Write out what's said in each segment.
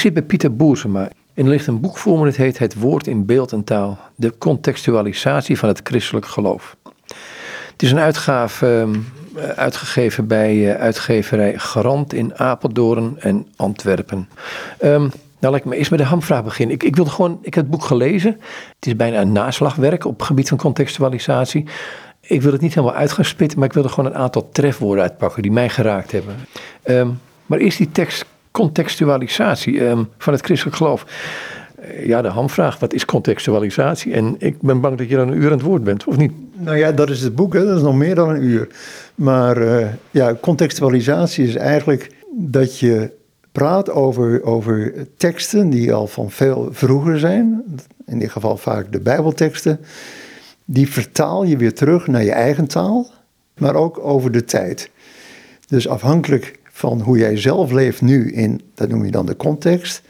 Ik zit bij Pieter Boersema en er ligt een boek voor me dat heet Het woord in beeld en taal. De contextualisatie van het christelijk geloof. Het is een uitgave ehm, uitgegeven bij eh, uitgeverij Garant in Apeldoorn en Antwerpen. Um, nou, laat ik maar eerst met de hamvraag beginnen. Ik, ik wilde gewoon, ik heb het boek gelezen. Het is bijna een naslagwerk op het gebied van contextualisatie. Ik wil het niet helemaal uit gaan spitten, maar ik wilde gewoon een aantal trefwoorden uitpakken die mij geraakt hebben. Ehm, maar eerst die tekst contextualisatie ehm, van het christelijk geloof. Eh, ja, de hamvraag, wat is contextualisatie? En ik ben bang dat je dan een uur aan het woord bent, of niet? Nou ja, dat is het boek, dat is nog meer dan een uur. Maar uh, ja, contextualisatie is eigenlijk dat je praat over, over teksten die al van veel vroeger zijn. In dit geval vaak de Bijbelteksten. Die vertaal je weer terug naar je eigen taal, maar ook over de tijd. Dus afhankelijk van hoe jij zelf leeft nu in, dat noem je dan de context.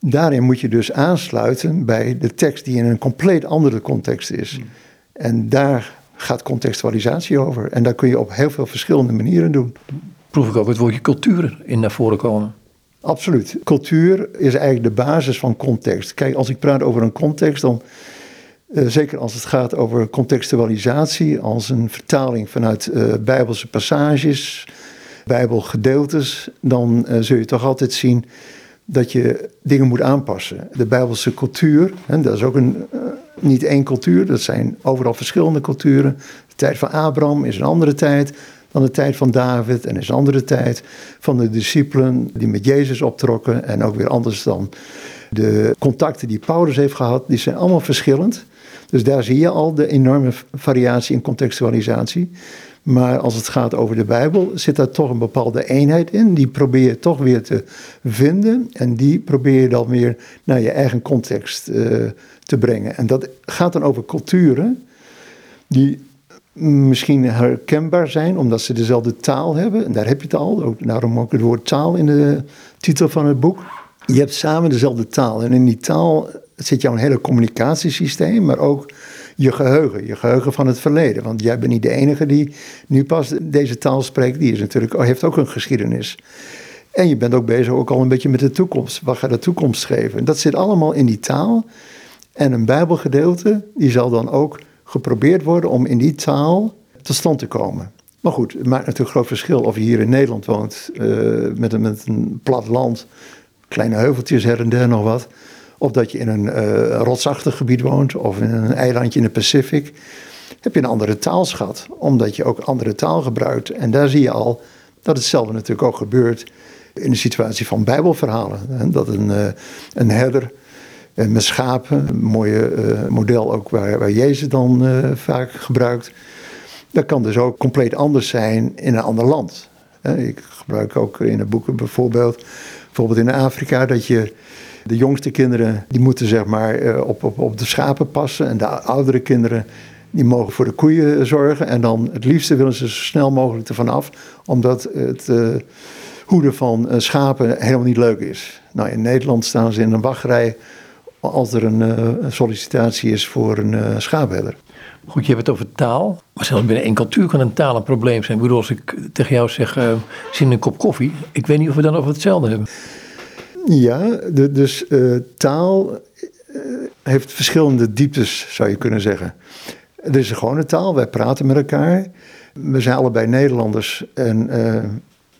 Daarin moet je dus aansluiten bij de tekst die in een compleet andere context is. Hmm. En daar gaat contextualisatie over. En daar kun je op heel veel verschillende manieren doen. Proef ik ook het woordje cultuur in naar voren komen. Absoluut. Cultuur is eigenlijk de basis van context. Kijk, als ik praat over een context, dan uh, zeker als het gaat over contextualisatie, als een vertaling vanuit uh, bijbelse passages, bijbelgedeeltes, dan uh, zul je toch altijd zien dat je dingen moet aanpassen. De bijbelse cultuur, hè, dat is ook een, niet één cultuur, dat zijn overal verschillende culturen. De tijd van Abraham is een andere tijd dan de tijd van David en is een andere tijd van de discipelen die met Jezus optrokken en ook weer anders dan de contacten die Paulus heeft gehad, die zijn allemaal verschillend. Dus daar zie je al de enorme variatie in contextualisatie. Maar als het gaat over de Bijbel, zit daar toch een bepaalde eenheid in. Die probeer je toch weer te vinden. En die probeer je dan weer naar je eigen context uh, te brengen. En dat gaat dan over culturen die misschien herkenbaar zijn, omdat ze dezelfde taal hebben. En daar heb je het al. Ook, daarom ook het woord taal in de titel van het boek. Je hebt samen dezelfde taal. En in die taal zit jouw hele communicatiesysteem, maar ook je geheugen, je geheugen van het verleden. Want jij bent niet de enige die nu pas deze taal spreekt. Die is natuurlijk, heeft ook een geschiedenis. En je bent ook bezig ook al een beetje met de toekomst. Wat gaat de toekomst geven? En dat zit allemaal in die taal. En een bijbelgedeelte, die zal dan ook geprobeerd worden om in die taal tot stand te komen. Maar goed, het maakt natuurlijk groot verschil of je hier in Nederland woont uh, met, een, met een plat land, kleine heuveltjes her en der nog wat. Of dat je in een uh, rotsachtig gebied woont of in een eilandje in de Pacific. Heb je een andere taalschat, omdat je ook andere taal gebruikt. En daar zie je al dat hetzelfde natuurlijk ook gebeurt in de situatie van Bijbelverhalen. Dat een, uh, een herder uh, met schapen, een mooie model ook waar, waar Jezus dan vaak gebruikt. Dat kan dus ook compleet anders zijn in een ander land. Ik gebruik ook in de boeken bijvoorbeeld, bijvoorbeeld in Afrika, dat je de jongste kinderen die moeten zeg maar eh, op, op, op de schapen passen. En de oudere kinderen die mogen voor de koeien zorgen. En dan het liefste willen ze zo snel mogelijk ervan af. Omdat het uh, hoeden van uh, schapen helemaal niet leuk is. Nou, in Nederland staan ze in een wachtrij als er een, sollicitatie is voor een uh, schaapherder. Goed, je hebt het over taal. Maar zelfs binnen één cultuur kan een taal een probleem zijn. Ik bedoel, als ik tegen jou zeg, uh, zin een kop koffie. Ik weet niet of we dan over hetzelfde hebben. Ja, de, dus uh, taal uh, heeft verschillende dieptes, zou je kunnen zeggen. Het is een gewone taal, wij praten met elkaar. We zijn allebei Nederlanders en uh,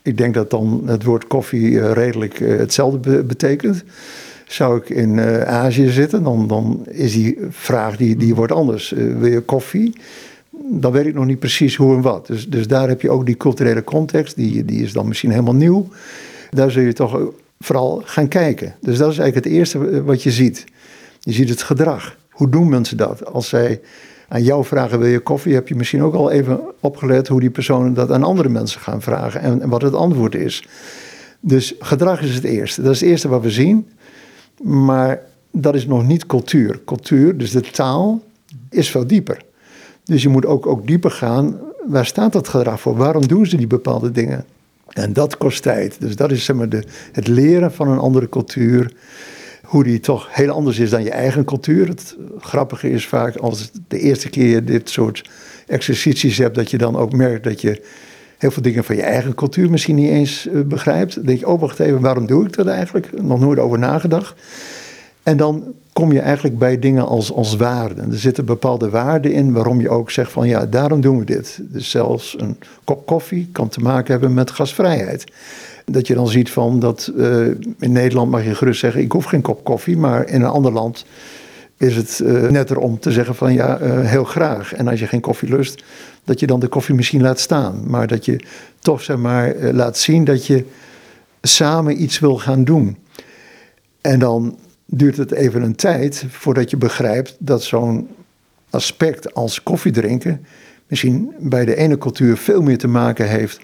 ik denk dat dan het woord koffie redelijk hetzelfde betekent. Zou ik in Azië zitten, dan, dan is die vraag die, die wordt anders. wil je koffie? Dan weet ik nog niet precies hoe en wat. Dus, dus daar heb je ook die culturele context, die, die is dan misschien helemaal nieuw. Daar zul je toch vooral gaan kijken. Dus dat is eigenlijk het eerste wat je ziet. Je ziet het gedrag. Hoe doen mensen dat? Als zij aan jou vragen: wil je koffie? Heb je misschien ook al even opgelet hoe die personen dat aan andere mensen gaan vragen en, wat het antwoord is. Dus gedrag is het eerste. Dat is het eerste wat we zien. Maar dat is nog niet cultuur. Cultuur, dus de taal, is veel dieper. Dus je moet ook, ook dieper gaan. Waar staat dat gedrag voor? Waarom doen ze die bepaalde dingen? En dat kost tijd. Dus dat is zeg maar de, het leren van een andere cultuur. Hoe die toch heel anders is dan je eigen cultuur. Het grappige is vaak als de eerste keer je dit soort exercities hebt, dat je dan ook merkt dat je heel veel dingen van je eigen cultuur misschien niet eens uh, begrijpt. Dan denk je, oh wacht even, waarom doe ik dat eigenlijk? Nog nooit over nagedacht. En dan kom je eigenlijk bij dingen als, als waarden. Er zitten bepaalde waarden in waarom je ook zegt van ja, daarom doen we dit. Dus zelfs een kop koffie kan te maken hebben met gasvrijheid. Dat je dan ziet van dat uh, in Nederland mag je gerust zeggen ik hoef geen kop koffie, maar in een ander land is het uh, netter om te zeggen van ja, uh, heel graag. En als je geen koffie lust, dat je dan de koffie misschien laat staan. Maar dat je toch zeg maar laat zien dat je samen iets wil gaan doen. En dan duurt het even een tijd voordat je begrijpt dat zo'n aspect als koffiedrinken misschien bij de ene cultuur veel meer te maken heeft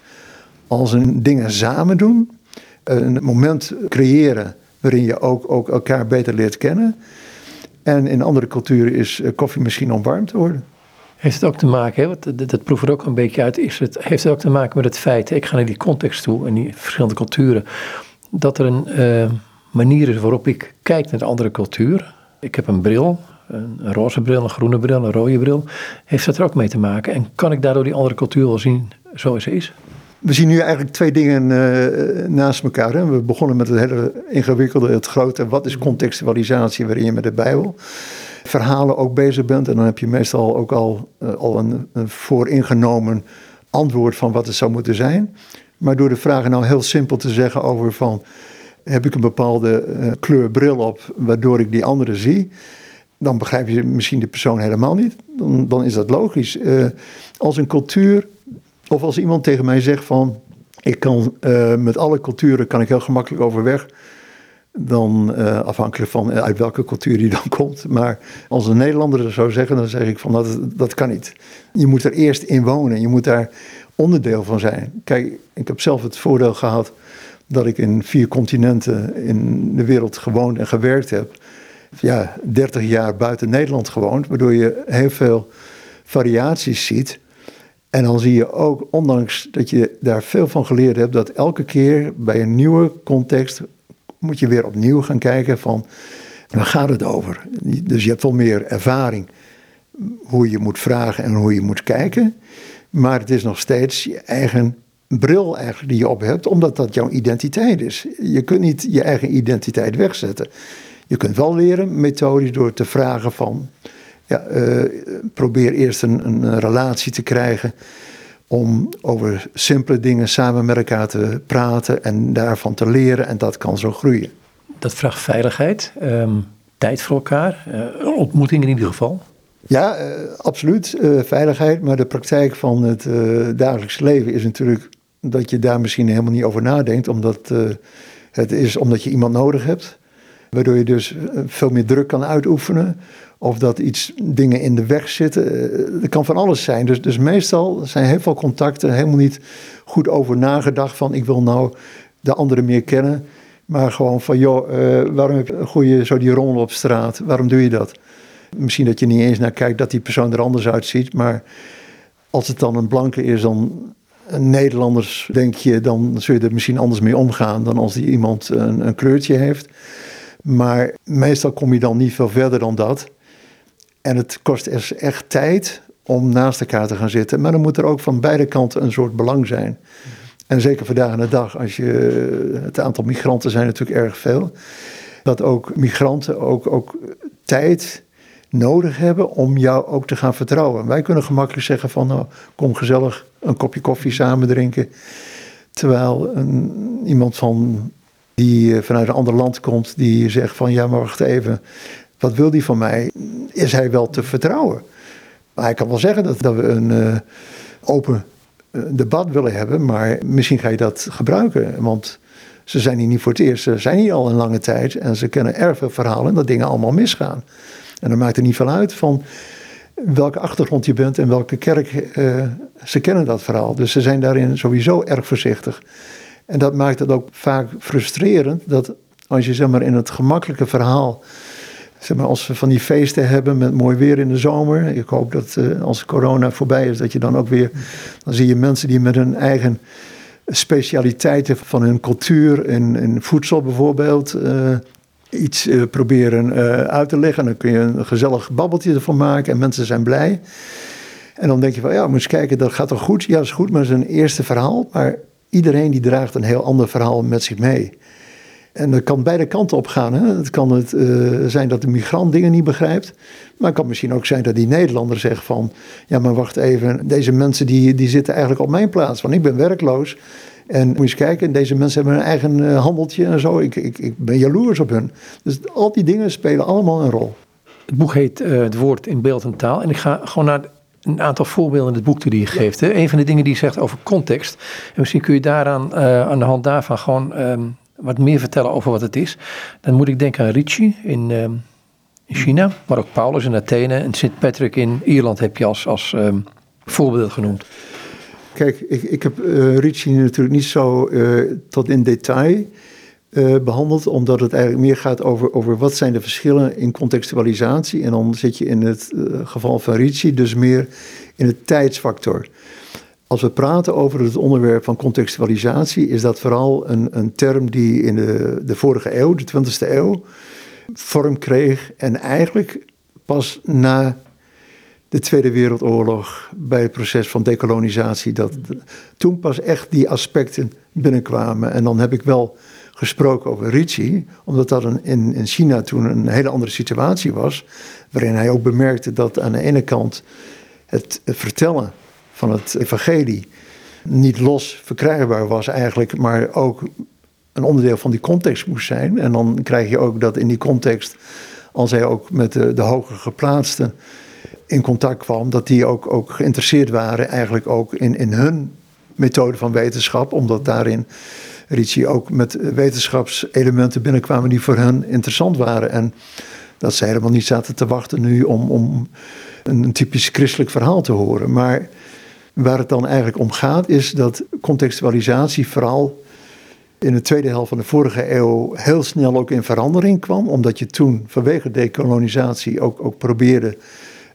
als een dingen samen doen. Een moment creëren waarin je ook, ook elkaar beter leert kennen. En in andere culturen is eh, koffie misschien om warm te worden. Heeft het ook te maken, hè, dat, dat proef er ook een beetje uit, is het, heeft het ook te maken met het feit, ik ga naar die context toe en die verschillende culturen, dat er een uh, manier is waarop ik kijk naar de andere cultuur. Ik heb een bril, een, roze bril, een groene bril, een rode bril. Heeft dat er ook mee te maken? En kan ik daardoor die andere cultuur wel zien zoals ze is? We zien nu eigenlijk twee dingen uh, naast elkaar. Hè. We begonnen met het hele ingewikkelde, het grote. Wat is contextualisatie waarin je met de Bijbel verhalen ook bezig bent. En dan heb je meestal ook al, uh, al een, een vooringenomen antwoord van wat het zou moeten zijn. Maar door de vragen nou heel simpel te zeggen over van... heb ik een bepaalde uh, kleur bril op waardoor ik die andere zie... dan begrijp je misschien de persoon helemaal niet. Dan, dan is dat logisch. Uh, als een cultuur of als iemand tegen mij zegt van, ik kan uh, met alle culturen kan ik heel gemakkelijk overweg. Dan afhankelijk van eh, uit welke cultuur die dan komt. Maar als een Nederlander dat zou zeggen, dan zeg ik van dat, dat kan niet. Je moet er eerst in wonen. Je moet daar onderdeel van zijn. Kijk, ik heb zelf het voordeel gehad dat ik in vier continenten in de wereld gewoond en gewerkt heb. Ja, 30 jaar buiten Nederland gewoond, waardoor je heel veel variaties ziet. En dan zie je ook, ondanks dat je daar veel van geleerd hebt, dat elke keer bij een nieuwe context moet je weer opnieuw gaan kijken van waar gaat het over? Dus je hebt wel meer ervaring hoe je moet vragen en hoe je moet kijken. Maar het is nog steeds je eigen bril eigenlijk die je op hebt, omdat dat jouw identiteit is. Je kunt niet je eigen identiteit wegzetten. Je kunt wel leren methodisch door te vragen van ja, uh, probeer eerst een, een, relatie te krijgen om over simpele dingen samen met elkaar te praten en daarvan te leren en dat kan zo groeien. Dat vraagt veiligheid, um, tijd voor elkaar, uh, ontmoeting in ieder geval. Ja, uh, absoluut. veiligheid, maar de praktijk van het dagelijks leven is natuurlijk dat je daar misschien helemaal niet over nadenkt, omdat het is omdat je iemand nodig hebt. Waardoor je dus veel meer druk kan uitoefenen. Of dat iets dingen in de weg zitten. Het eh, kan van alles zijn. Dus, dus meestal zijn heel veel contacten helemaal niet goed over nagedacht. Van ik wil nou de anderen meer kennen. Maar gewoon van joh, waarom heb je goede zo die rommel op straat? Waarom doe je dat? Misschien dat je niet eens naar kijkt dat die persoon er anders uitziet. Maar als het dan een blanke is, dan Nederlanders, denk je, dan zul je er misschien anders mee omgaan dan als die iemand een, een kleurtje heeft. Maar meestal kom je dan niet veel verder dan dat. En het kost echt tijd om naast elkaar te gaan zitten. Maar dan moet er ook van beide kanten een soort belang zijn. En zeker vandaag aan de dag, als je, het aantal migranten zijn natuurlijk erg veel. Dat ook migranten ook, ook tijd nodig hebben om jou ook te gaan vertrouwen. Wij kunnen gemakkelijk zeggen van nou, kom gezellig een kopje koffie samen drinken. Terwijl iemand van, die vanuit een ander land komt, die zegt van ja maar wacht even, wat wil die van mij? Is hij wel te vertrouwen? Maar hij kan wel zeggen dat, we een uh, open uh, debat willen hebben, maar misschien ga je dat gebruiken. Want ze zijn hier niet voor het eerst, ze zijn hier al een lange tijd en ze kennen erg veel verhalen dat dingen allemaal misgaan. En dan maakt er niet van uit van welke achtergrond je bent en welke kerk. Uh, ze kennen dat verhaal. Dus ze zijn daarin sowieso erg voorzichtig. En dat maakt het ook vaak frustrerend dat als je zeg maar in het gemakkelijke verhaal zeg maar, als we van die feesten hebben met mooi weer in de zomer. Ik hoop dat uh, als corona voorbij is, dat je dan ook weer. Dan zie je mensen die met hun eigen specialiteiten van hun cultuur en, voedsel bijvoorbeeld. Uh, iets uh, proberen uit te leggen. Dan kun je een gezellig babbeltje ervan maken en mensen zijn blij. En dan denk je van, ja, moet eens kijken, dat gaat toch goed? Ja, dat is goed, maar het is een eerste verhaal. Maar iedereen die draagt een heel ander verhaal met zich mee. En dat kan beide kanten op gaan. Het kan het, uh, zijn dat de migrant dingen niet begrijpt. Maar het kan misschien ook zijn dat die Nederlander zegt van... ja, maar wacht even, deze mensen die, die zitten eigenlijk op mijn plaats. Want ik ben werkloos. En moet je eens kijken, deze mensen hebben een eigen uh, handeltje en zo. Ik, ik, ik ben jaloers op hun. Dus al die dingen spelen allemaal een rol. Het boek heet uh, Het Woord in Beeld en Taal. En ik ga gewoon naar een aantal voorbeelden in het boek die je geeft. Hè? Een van de dingen die je zegt over context. En misschien kun je daaraan, aan de hand daarvan gewoon... Um, wat meer vertellen over wat het is, dan moet ik denken aan Ricci in, uh, in China, maar ook Paulus in Athene en Sint Patrick in Ierland heb je als, als um, voorbeeld genoemd. Kijk, ik, ik heb uh, Ricci natuurlijk niet zo uh, tot in detail uh, behandeld, omdat het eigenlijk meer gaat over, over wat zijn de verschillen in contextualisatie. En dan zit je in het geval van Ricci dus meer in het tijdsfactor. Als we praten over het onderwerp van contextualisatie, is dat vooral een, een term die in de, de vorige eeuw, de 20e eeuw, vorm kreeg. En eigenlijk pas na de Tweede Wereldoorlog, bij het proces van dekolonisatie, dat toen pas echt die aspecten binnenkwamen. En dan heb ik wel gesproken over Ricci, omdat dat een, in, in China toen een hele andere situatie was, waarin hij ook bemerkte dat aan de ene kant het vertellen van het evangelie niet los verkrijgbaar was eigenlijk, maar ook een onderdeel van die context moest zijn. En dan krijg je ook dat in die context, als hij ook met de, de hoger geplaatsten in contact kwam, dat die ook, ook geïnteresseerd waren eigenlijk ook in, in hun methode van wetenschap, omdat daarin Ricci ook met wetenschapselementen binnenkwamen die voor hen interessant waren. En dat ze helemaal niet zaten te wachten nu om, om een typisch christelijk verhaal te horen. Maar Waar het dan eigenlijk om gaat is dat contextualisatie vooral in de tweede helft van de vorige eeuw heel snel ook in verandering kwam. Omdat je toen vanwege decolonisatie ook, ook probeerde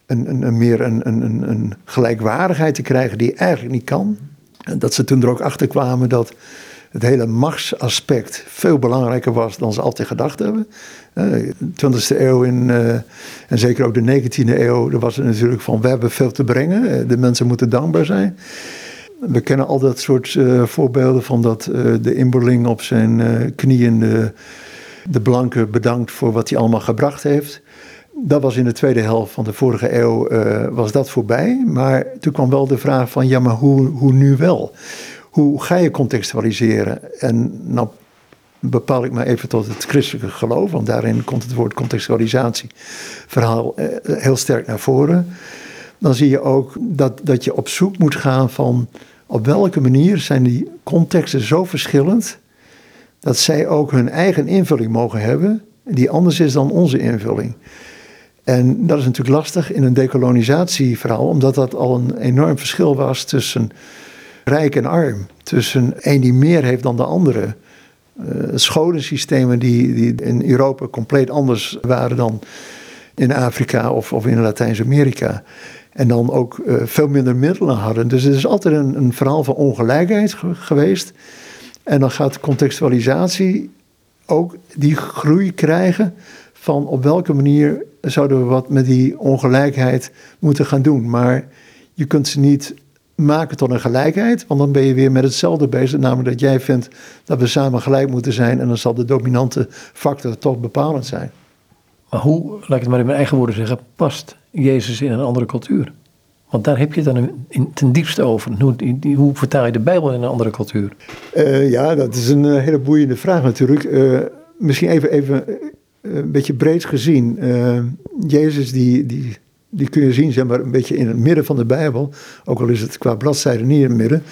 een, een, een meer een, een, een gelijkwaardigheid te krijgen die eigenlijk niet kan. En dat ze toen er ook achter kwamen dat het hele machtsaspect veel belangrijker was dan ze altijd gedacht hebben. De uh, 20e eeuw in, uh, en zeker ook de 19e eeuw, er was het natuurlijk van we hebben veel te brengen, uh, de mensen moeten dankbaar zijn. We kennen al dat soort voorbeelden van dat de inboorling op zijn knieën de, de blanke bedankt voor wat hij allemaal gebracht heeft. Dat was in de tweede helft van de vorige eeuw was dat voorbij. Maar toen kwam wel de vraag van ja, maar hoe, hoe nu wel? Hoe ga je contextualiseren? En nou bepaal ik me even tot het christelijke geloof, want daarin komt het woord contextualisatie verhaal eh, heel sterk naar voren. Dan zie je ook dat, dat je op zoek moet gaan van op welke manier zijn die contexten zo verschillend dat zij ook hun eigen invulling mogen hebben, die anders is dan onze invulling. En dat is natuurlijk lastig in een decolonisatieverhaal, omdat dat al een enorm verschil was tussen rijk en arm. Tussen een die meer heeft dan de andere. Uh, scholensystemen die, die in Europa compleet anders waren dan in Afrika of, of in Latijns-Amerika. En dan ook uh, veel minder middelen hadden. Dus het is altijd een, een verhaal van ongelijkheid geweest. En dan gaat contextualisatie ook die groei krijgen van op welke manier zouden we wat met die ongelijkheid moeten gaan doen. Maar je kunt ze niet maken tot een gelijkheid. Want dan ben je weer met hetzelfde bezig. Namelijk dat jij vindt dat we samen gelijk moeten zijn. En dan zal de dominante factor toch bepalend zijn. Maar hoe, laat ik het maar in mijn eigen woorden zeggen, past Jezus in een andere cultuur? Want daar heb je het dan in, ten diepste over. Hoe, hoe, vertaal je de Bijbel in een andere cultuur? Uh, ja, dat is een uh, hele boeiende vraag natuurlijk. Uh, misschien even, even een beetje breed gezien. Jezus die, die die kun je zien, zeg maar, een beetje in het midden van de Bijbel. Ook al is het qua bladzijde niet in het midden.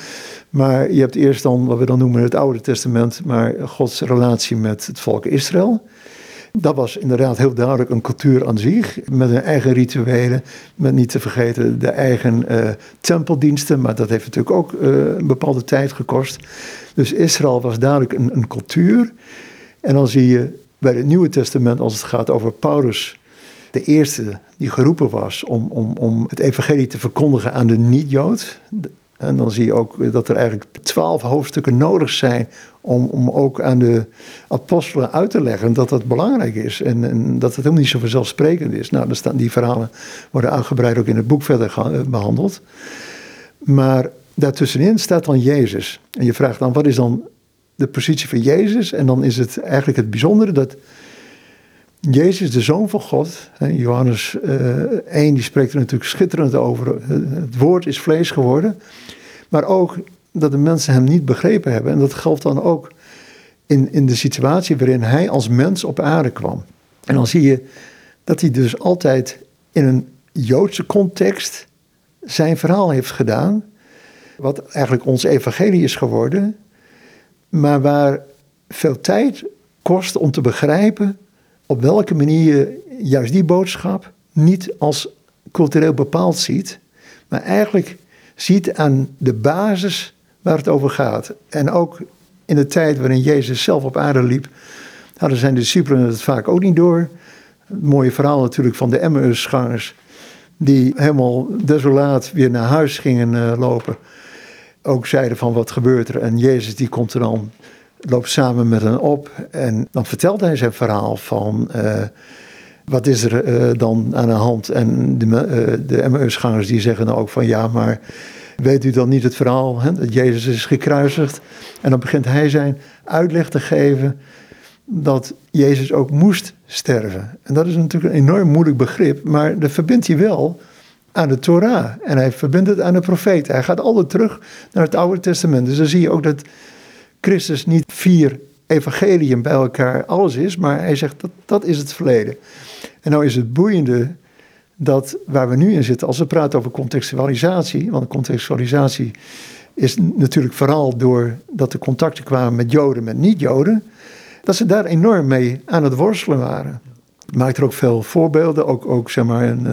Maar je hebt eerst dan wat we dan noemen het Oude Testament, maar Gods relatie met het volk Israël. Dat was inderdaad heel duidelijk een cultuur aan zich, met hun eigen rituelen, met niet te vergeten de eigen uh, tempeldiensten, maar dat heeft natuurlijk ook een bepaalde tijd gekost. Dus Israël was duidelijk een, een cultuur. En dan zie je bij het Nieuwe Testament, als het gaat over Paulus, de eerste die geroepen was om, om, om het evangelie te verkondigen aan de niet-Jood. En dan zie je ook dat er eigenlijk twaalf hoofdstukken nodig zijn om, om ook aan de apostelen uit te leggen dat dat belangrijk is en, en dat het helemaal niet zo vanzelfsprekend is. Nou, staan die verhalen worden uitgebreid ook in het boek verder eh, behandeld. Maar daartussenin staat dan Jezus. En je vraagt dan, wat is dan de positie van Jezus? En dan is het eigenlijk het bijzondere dat Jezus, de Zoon van God, Johannes 1, eh, die spreekt er natuurlijk schitterend over. Het woord is vlees geworden. Maar ook dat de mensen hem niet begrepen hebben. En dat geldt dan ook in, in de situatie waarin hij als mens op aarde kwam. En dan zie je dat hij dus altijd in een Joodse context zijn verhaal heeft gedaan. Wat eigenlijk ons evangelie is geworden. Maar waar veel tijd kost om te begrijpen op welke manier je juist die boodschap niet als cultureel bepaald ziet, maar eigenlijk ziet aan de basis waar het over gaat. En ook in de tijd waarin Jezus zelf op aarde liep, hadden zijn discipelen het vaak ook niet door. Het mooie verhaal natuurlijk van de Emmausgangers, die helemaal desolaat weer naar huis gingen uh, lopen. Ook zeiden van wat gebeurt er en Jezus die komt er dan loopt samen met hen op en dan vertelt hij zijn verhaal van uh, wat is er uh, dan aan de hand. En de, uh, de die zeggen dan ook van ja, maar weet u dan niet het verhaal hè, dat Jezus is gekruisigd? En dan begint hij zijn uitleg te geven dat Jezus ook moest sterven. En dat is natuurlijk een enorm moeilijk begrip, maar dat verbindt hij wel aan de Torah. En hij verbindt het aan de profeten. Hij gaat altijd terug naar het Oude Testament. Dus dan zie je ook dat Christus niet vier evangeliën bij elkaar alles is, maar hij zegt dat dat is het verleden. En nou is het boeiende dat waar we nu in zitten, als we praten over contextualisatie, want contextualisatie is natuurlijk vooral doordat de contacten kwamen met Joden, met niet-Joden, dat ze daar enorm mee aan het worstelen waren. Maakt er ook veel voorbeelden, ook, ook zeg maar een uh,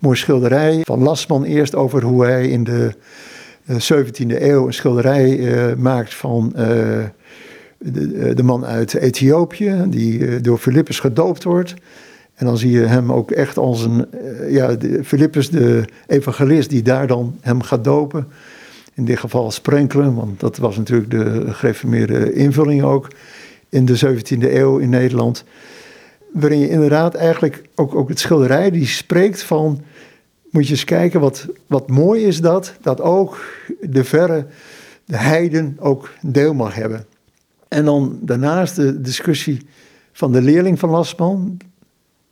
mooie schilderij van Lasman eerst over hoe hij in de 17e eh, eeuw een schilderij uh, maakt van de, de, man uit Ethiopië, die door Philippus gedoopt wordt. En dan zie je hem ook echt als een, ja, de, Philippus, de evangelist, die daar dan hem gaat dopen. In dit geval sprenkelen, want dat was natuurlijk de gereformeerde invulling ook in de 17e eeuw in Nederland. Waarin je inderdaad eigenlijk ook, ook het schilderij die spreekt van moet je eens kijken wat, wat mooi is dat, dat ook de verre, de heiden ook deel mag hebben. En dan daarnaast de discussie van de leerling van Lasman,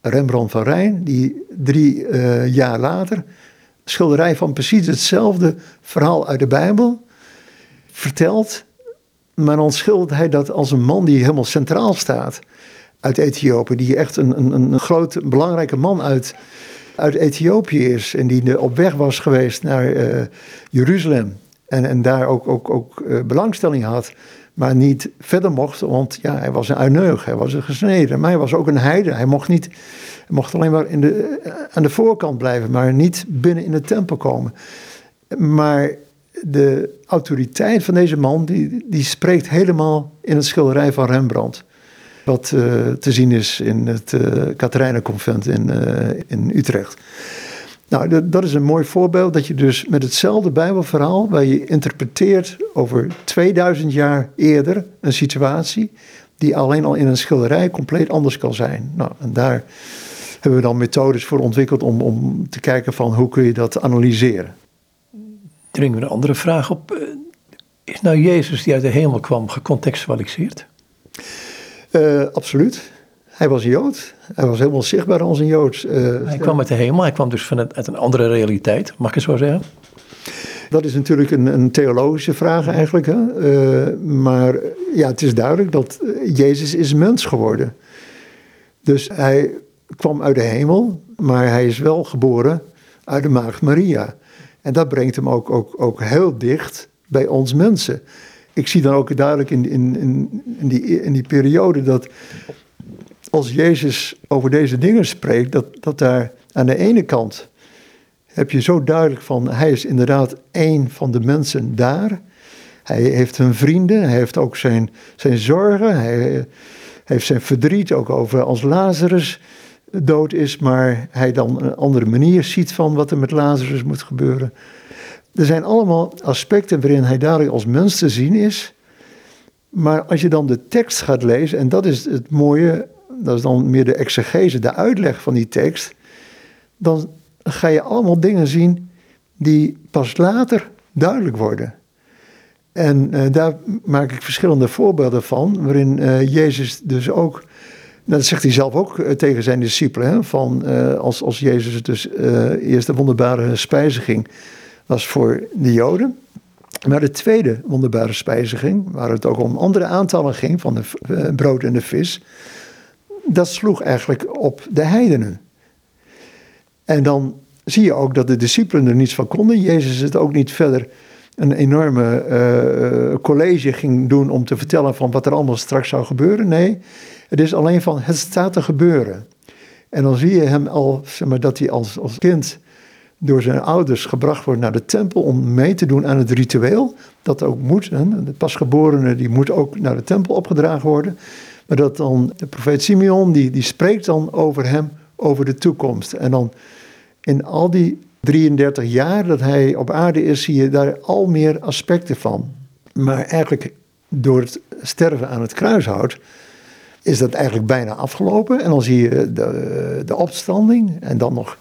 Rembrandt van Rijn, die drie uh, jaar later schilderij van precies hetzelfde verhaal uit de Bijbel vertelt. Maar dan schildert hij dat als een man die helemaal centraal staat uit Ethiopië. Die echt een, een, een groot, belangrijke man uit uit Ethiopië is en die op weg was geweest naar uh, Jeruzalem. En, en daar ook, ook, ook uh, belangstelling had, maar niet verder mocht, want ja, hij was een uineug, hij was een gesneden. Maar hij was ook een heide, hij mocht, niet, mocht alleen maar in de, uh, aan de voorkant blijven, maar niet binnen in de tempel komen. Maar de autoriteit van deze man, die, die spreekt helemaal in het schilderij van Rembrandt. Wat uh, te zien is in het uh, Katerijnenconvent in, uh, in Utrecht. Nou, dat is een mooi voorbeeld dat je dus met hetzelfde Bijbelverhaal, waar je interpreteert over 2000 jaar eerder een situatie, die alleen al in een schilderij compleet anders kan zijn. Nou, en daar hebben we dan methodes voor ontwikkeld om, om te kijken van hoe kun je dat analyseren. Dringen we een andere vraag op. Is nou Jezus die uit de hemel kwam gecontextualiseerd? Uh, absoluut. Hij was een Jood. Hij was helemaal zichtbaar als een Jood. Uh, hij kwam uit de hemel. Hij kwam dus vanuit uit een andere realiteit. Mag ik het zo zeggen? Dat is natuurlijk een, een theologische vraag eigenlijk. Hè? Uh, maar ja, het is duidelijk dat Jezus is mens geworden. Dus hij kwam uit de hemel, maar hij is wel geboren uit de maagd Maria. En dat brengt hem ook, ook, ook heel dicht bij ons mensen ik zie dan ook duidelijk in, in, in, in, die, in die periode dat als Jezus over deze dingen spreekt, dat, dat daar aan de ene kant heb je zo duidelijk van, hij is inderdaad één van de mensen daar. Hij heeft hun vrienden, hij heeft ook zijn, zijn zorgen, hij heeft zijn verdriet ook over als Lazarus dood is, maar hij dan een andere manier ziet van wat er met Lazarus moet gebeuren. Er zijn allemaal aspecten waarin hij dadelijk als mens te zien is. Maar als je dan de tekst gaat lezen, en dat is het mooie, dat is dan meer de exegese, de uitleg van die tekst, dan ga je allemaal dingen zien die pas later duidelijk worden. En uh, daar maak ik verschillende voorbeelden van, waarin uh, Jezus dus ook, nou, dat zegt hij zelf ook uh, tegen zijn discipelen, hè, van als, als Jezus dus eerst de wonderbare spijziging was voor de Joden. Maar de tweede wonderbare spijziging, waar het ook om andere aantallen ging van de brood en de vis, dat sloeg eigenlijk op de heidenen. En dan zie je ook dat de discipelen er niets van konden. Jezus het ook niet verder een enorme uh, college ging doen om te vertellen van wat er allemaal straks zou gebeuren. Nee, het is alleen van het staat te gebeuren. En dan zie je hem al, zeg maar, dat hij als, als kind door zijn ouders gebracht wordt naar de tempel om mee te doen aan het ritueel. Dat ook moet. De pasgeborene die moet ook naar de tempel opgedragen worden. Maar dat dan de profeet Simeon, die, die spreekt dan over hem, over de toekomst. En dan in al die 33 jaar dat hij op aarde is, zie je daar al meer aspecten van. Maar eigenlijk door het sterven aan het kruishout is dat eigenlijk bijna afgelopen. En dan zie je de, de opstanding en dan nog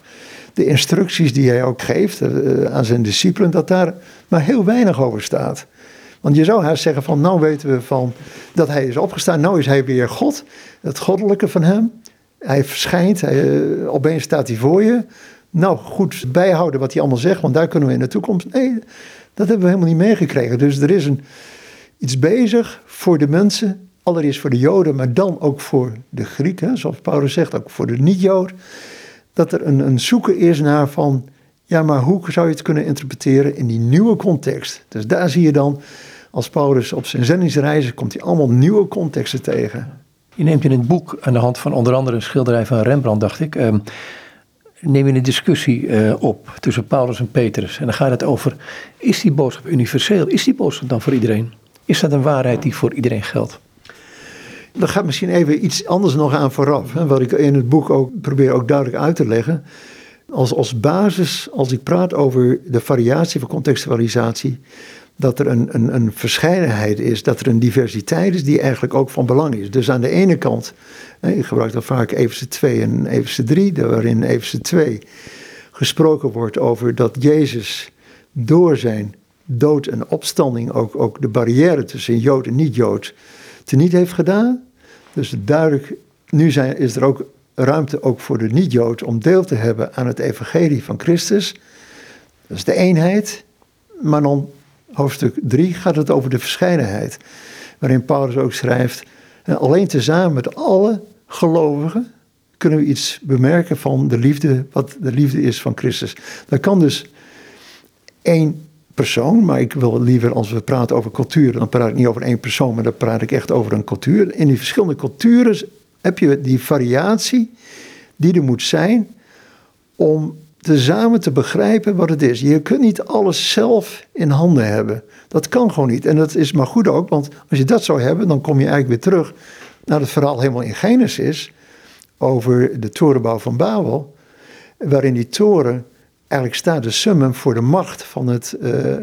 de instructies die hij ook geeft uh, aan zijn discipelen, dat daar maar heel weinig over staat. Want je zou haast zeggen van, nou weten we van dat hij is opgestaan, nou is hij weer God, het goddelijke van hem. Hij verschijnt, hij, uh, opeens staat hij voor je. Nou, goed bijhouden wat hij allemaal zegt, want daar kunnen we in de toekomst. Nee, dat hebben we helemaal niet meegekregen. Dus er is een, iets bezig voor de mensen, allereerst voor de Joden, maar dan ook voor de Grieken, zoals Paulus zegt, ook voor de niet-Jood. Dat er een, een zoeken is naar van, ja, maar hoe zou je het kunnen interpreteren in die nieuwe context? Dus daar zie je dan, als Paulus op zijn zendingsreizen, komt hij allemaal nieuwe contexten tegen. Je neemt in het boek aan de hand van onder andere een schilderij van Rembrandt, dacht ik. Um, neem je een discussie uh, op tussen Paulus en Petrus. En dan gaat het over: is die boodschap universeel? Is die boodschap dan voor iedereen? Is dat een waarheid die voor iedereen geldt? Dan gaat misschien even iets anders nog aan vooraf. Hè, wat ik in het boek ook probeer ook duidelijk uit te leggen. Als, als basis, als ik praat over de variatie van contextualisatie, dat er een, een, een verscheidenheid is, dat er een diversiteit is die eigenlijk ook van belang is. Dus aan de ene kant, ik gebruik dan vaak Efeze 2 en Efeze 3, waarin Efeze 2 gesproken wordt over dat Jezus door zijn dood en opstanding ook, ook de barrière tussen Jood en niet-Jood teniet heeft gedaan. Dus duidelijk, nu zijn, is er ook ruimte ook voor de niet-Jood om deel te hebben aan het evangelie van Christus. Dat is de eenheid. Maar dan hoofdstuk 3 gaat het over de verscheidenheid. Waarin Paulus ook schrijft, alleen tezamen met alle gelovigen kunnen we iets bemerken van de liefde, wat de liefde is van Christus. Dat kan dus één persoon, maar ik wil liever als we praten over cultuur, dan praat ik niet over één persoon, maar dan praat ik echt over een cultuur. In die verschillende culturen heb je die variatie die er moet zijn om tezamen te begrijpen wat het is. Je kunt niet alles zelf in handen hebben. Dat kan gewoon niet. En dat is maar goed ook, want als je dat zou hebben, dan kom je eigenlijk weer terug naar het verhaal helemaal in Genesis over de torenbouw van Babel, waarin die toren eigenlijk staat de summum voor de macht van het, uh,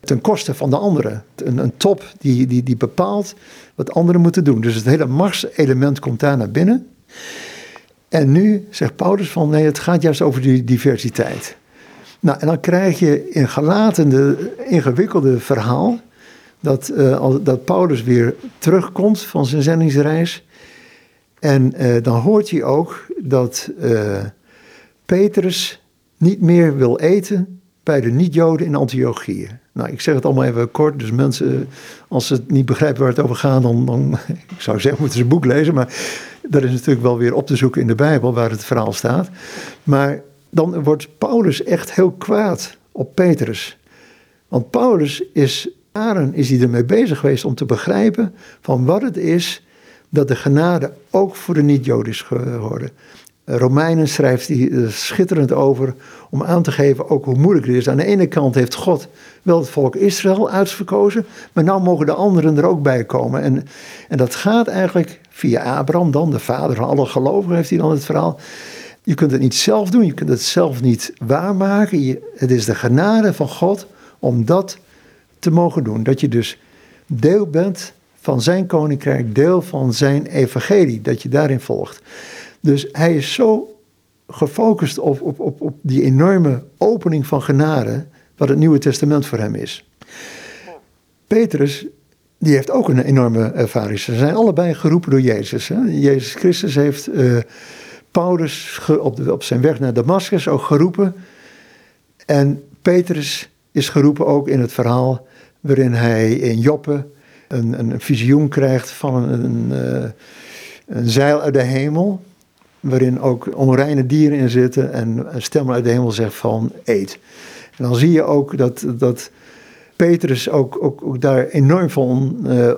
ten koste van de anderen. Een, een top die, die, die bepaalt wat anderen moeten doen. Dus het hele machtselement komt daar naar binnen. En nu zegt Paulus van nee, het gaat juist over die diversiteit. Nou, en dan krijg je in gelatende, ingewikkelde verhaal dat, uh, dat Paulus weer terugkomt van zijn zendingsreis. En uh, dan hoort hij ook dat uh, Petrus niet meer wil eten bij de niet-Joden in Antiochië. Nou, ik zeg het allemaal even kort, dus mensen, als ze het niet begrijpen waar het over gaat, dan, dan ik zou zeggen, moeten ze een boek lezen, maar dat is natuurlijk wel weer op te zoeken in de Bijbel waar het verhaal staat. Maar dan wordt Paulus echt heel kwaad op Petrus. Want Paulus is, jaren is hij ermee bezig geweest om te begrijpen van wat het is dat de genade ook voor de niet-Joden is geworden. Romeinen schrijft hij schitterend over om aan te geven ook hoe moeilijk het is. Aan de ene kant heeft God wel het volk Israël uitverkozen, maar nou mogen de anderen er ook bij komen. En, en dat gaat eigenlijk via Abraham dan, de vader van alle gelovigen, heeft hij dan het verhaal. Je kunt het niet zelf doen, je kunt het zelf niet waarmaken. het is de genade van God om dat te mogen doen. Dat je dus deel bent van zijn koninkrijk, deel van zijn evangelie, dat je daarin volgt. Dus hij is zo gefocust op, op, op, op die enorme opening van genade, wat het Nieuwe Testament voor hem is. Petrus, die heeft ook een enorme ervaring. Ze zijn allebei geroepen door Jezus. Hè? Jezus Christus heeft uh, Paulus op, de, op zijn weg naar Damascus ook geroepen. En Petrus is geroepen ook in het verhaal waarin hij in Joppe een, een visioen krijgt van een, een, eh, een zeil uit de hemel waarin ook onreine dieren in zitten en een stem uit de hemel zegt van eet. En dan zie je ook dat, dat Petrus ook, ook, ook daar enorm van, uh,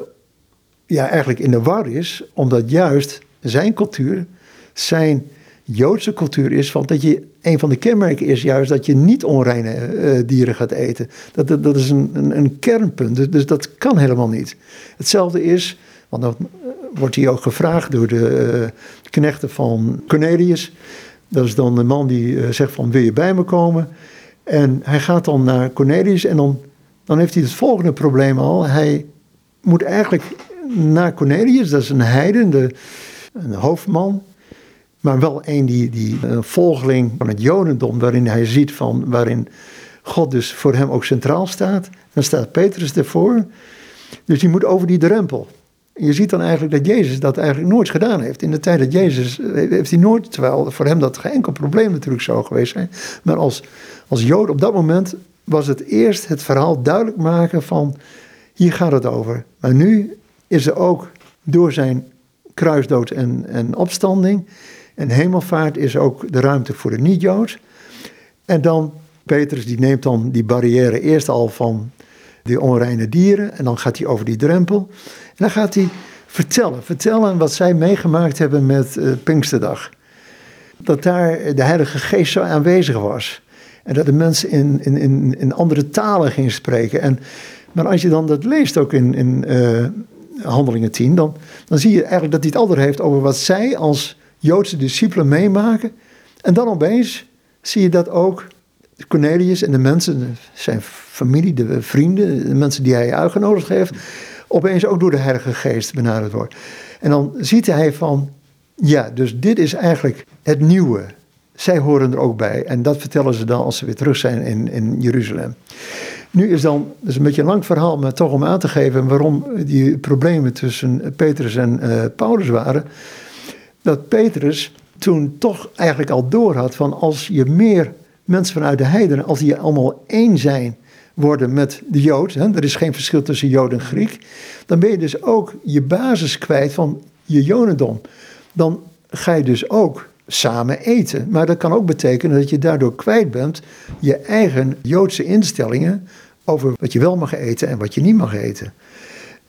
ja, eigenlijk in de war is, omdat juist zijn cultuur, zijn Joodse cultuur is van dat je een van de kenmerken is juist dat je niet onreine uh, dieren gaat eten. Dat, dat, dat is een, een, kernpunt, dus, dus, dat kan helemaal niet. Hetzelfde is, want eh, wordt hij ook gevraagd door de uh, knechten van Cornelius. Dat is dan de man die zegt van wil je bij me komen? En hij gaat dan naar Cornelius en dan, dan heeft hij het volgende probleem al. Hij moet eigenlijk naar Cornelius, dat is een heiden, de, een hoofdman maar wel een die, die een volgeling van het Jodendom, waarin hij ziet van, waarin God dus voor hem ook centraal staat. Dan staat Petrus ervoor. Dus die moet over die drempel. Je ziet dan eigenlijk dat Jezus dat eigenlijk nooit gedaan heeft. In de tijd dat Jezus, heeft hij nooit, terwijl voor hem dat geen enkel probleem natuurlijk zou geweest zijn. Maar als, als Jood op dat moment was het eerst het verhaal duidelijk maken van, hier gaat het over. Maar nu is er ook door zijn kruisdood en, en opstanding, en hemelvaart is ook de ruimte voor de niet-Joods. En dan, Petrus die neemt dan die barrière eerst al van die onreine dieren. En dan gaat hij over die drempel. Dan gaat hij vertellen, vertellen wat zij meegemaakt hebben met uh, Pinksterdag. Dat daar de Heilige Geest zo aanwezig was. En dat de mensen in, in, in, in andere talen gingen spreken. En, maar als je dan dat leest ook in, in uh, Handelingen 10, dan, dan zie je eigenlijk dat hij het altijd heeft over wat zij als Joodse discipelen meemaken. En dan opeens zie je dat ook Cornelius en de mensen, zijn familie, de vrienden, de mensen die hij uitgenodigd heeft, opeens ook door de Heilige Geest benaderd wordt. En dan ziet hij van, ja, dus dit is eigenlijk het nieuwe. Zij horen er ook bij. En dat vertellen ze dan als ze weer terug zijn in, in Jeruzalem. Nu is dan, dat is een beetje een lang verhaal, maar toch om aan te geven waarom die problemen tussen Petrus en uh, Paulus waren dat Petrus toen toch eigenlijk al doorhad van als je meer mensen vanuit de heidenen, als die allemaal één zijn worden met de Jood, hè, er is geen verschil tussen Jood en Griek, dan ben je dus ook je basis kwijt van je Jodendom. Dan ga je dus ook samen eten. Maar dat kan ook betekenen dat je daardoor kwijt bent je eigen Joodse instellingen over wat je wel mag eten en wat je niet mag eten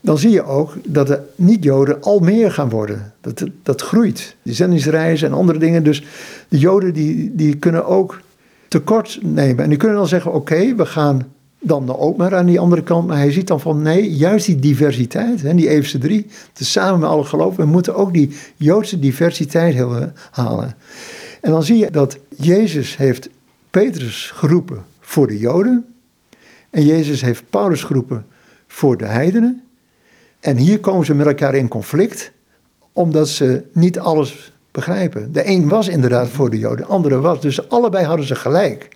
dan zie je ook dat de niet-Joden al meer gaan worden. Dat, dat groeit. Die zendingsreizen en andere dingen. Dus de Joden die, die kunnen ook tekort nemen. En die kunnen dan zeggen, oké, we gaan dan ook maar aan die andere kant. Maar hij ziet dan van, nee, juist die diversiteit, hè, die Eefse drie, samen met alle geloven, we moeten ook die Joodse diversiteit halen. En dan zie je dat Jezus heeft Petrus geroepen voor de Joden. En Jezus heeft Paulus geroepen voor de heidenen. En hier komen ze met elkaar in conflict, omdat ze niet alles begrijpen. De een was inderdaad voor de Joden, de andere was. Dus allebei hadden ze gelijk.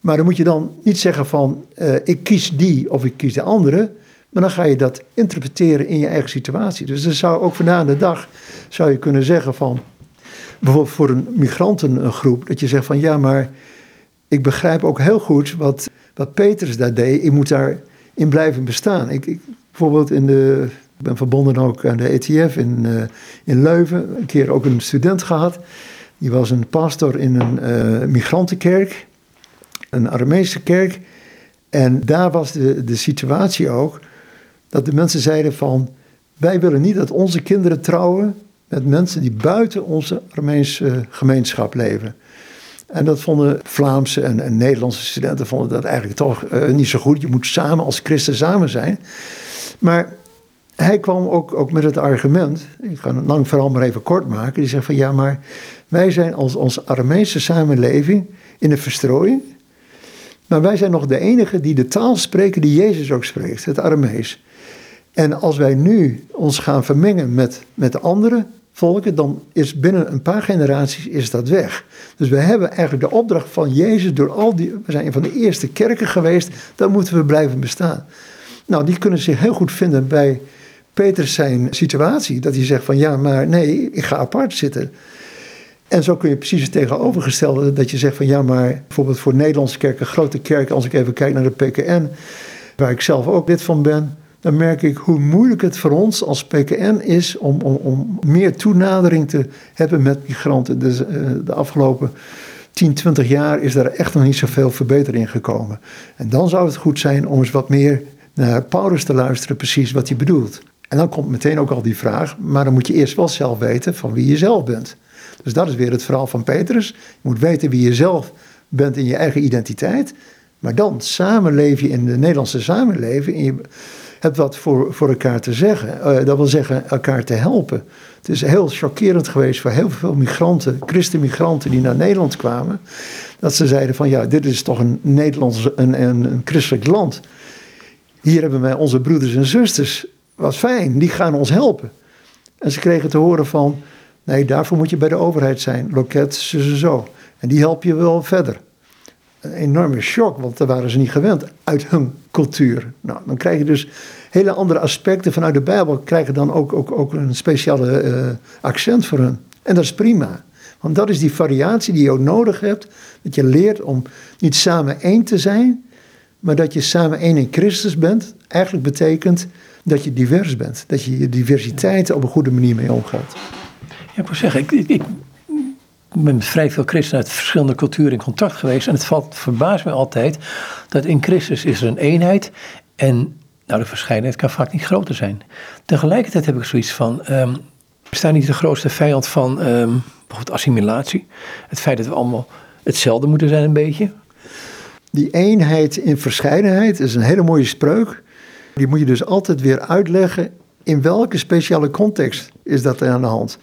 Maar dan moet je dan niet zeggen van uh, ik kies die of ik kies de andere. Maar dan ga je dat interpreteren in je eigen situatie. Dus dan zou ook vandaag de dag zou je kunnen zeggen van bijvoorbeeld voor een migrantengroep, dat je zegt van ja, maar ik begrijp ook heel goed wat, wat Petrus daar deed. Ik moet daarin blijven bestaan. Ik, ik, Bijvoorbeeld in de, ik ben verbonden ook aan de ETF in, uh, in Leuven. Een keer ook een student gehad. Die was een pastor in een uh, migrantenkerk, een Armeense kerk. En daar was de, de situatie ook dat de mensen zeiden van... wij willen niet dat onze kinderen trouwen met mensen die buiten onze Armeense gemeenschap leven. En dat vonden Vlaamse en, Nederlandse studenten vonden dat eigenlijk toch uh, niet zo goed. Je moet samen als christen samen zijn. Maar hij kwam ook, ook met het argument, ik ga het lang verhaal maar even kort maken, die zegt van ja, maar wij zijn als, als Armeense samenleving in een verstrooiing. Maar wij zijn nog de enigen die de taal spreken die Jezus ook spreekt, het Aramees. En als wij nu ons gaan vermengen met, met de andere volken, dan is binnen een paar generaties is dat weg. Dus we hebben eigenlijk de opdracht van Jezus door al die, we zijn een van de eerste kerken geweest, dan moeten we blijven bestaan. Nou, die kunnen zich heel goed vinden bij Petrus zijn situatie, dat hij zegt van ja, maar nee, ik ga apart zitten. En zo kun je precies het tegenovergestelde, dat je zegt van ja, maar bijvoorbeeld voor Nederlandse kerken, grote kerken, als ik even kijk naar de PKN, waar ik zelf ook lid van ben, dan merk ik hoe moeilijk het voor ons als PKN is om, om, om meer toenadering te hebben met migranten. Dus uh, de afgelopen 10, 20 jaar is daar echt nog niet zoveel verbetering gekomen. En dan zou het goed zijn om eens wat meer naar Paulus te luisteren, precies wat hij bedoelt. En dan komt meteen ook al die vraag, maar dan moet je eerst wel zelf weten van wie je zelf bent. Dus dat is weer het verhaal van Petrus. Je moet weten wie je zelf bent in je eigen identiteit. Maar dan samenleef je in de Nederlandse samenleving. En je hebt wat voor, voor elkaar te zeggen. Uh, dat wil zeggen elkaar te helpen. Het is heel chockerend geweest voor heel veel migranten, christenmigranten die naar Nederland kwamen. Dat ze zeiden van ja, dit is toch een Nederlands, een, een, een christelijk land. Hier hebben wij onze broeders en zusters. Wat fijn, die gaan ons helpen. En ze kregen te horen van, nee, daarvoor moet je bij de overheid zijn. Loket, zo, zo. En die help je wel verder. Een enorme shock, want daar waren ze niet gewend uit hun cultuur. Nou, dan krijg je dus hele andere aspecten vanuit de Bijbel, krijgen dan ook, ook, ook een speciale uh, accent voor hun. En dat is prima. Want dat is die variatie die je ook nodig hebt. Dat je leert om niet samen één te zijn, maar dat je samen één in Christus bent. Eigenlijk betekent dat je divers bent. Dat je je diversiteit op een goede manier mee omgaat. Ik moet zeggen, ik, ben met vrij veel christenen uit verschillende culturen in contact geweest. En het valt, verbaast me altijd dat in Christus is er een eenheid. En nou, de verscheidenheid kan vaak niet groter zijn. Tegelijkertijd heb ik zoiets van. Um, bestaat niet de grootste vijand van um, bijvoorbeeld assimilatie? Het feit dat we allemaal hetzelfde moeten zijn, een beetje. Die eenheid in verscheidenheid is een hele mooie spreuk. Die moet je dus altijd weer uitleggen in welke speciale context is dat aan de hand.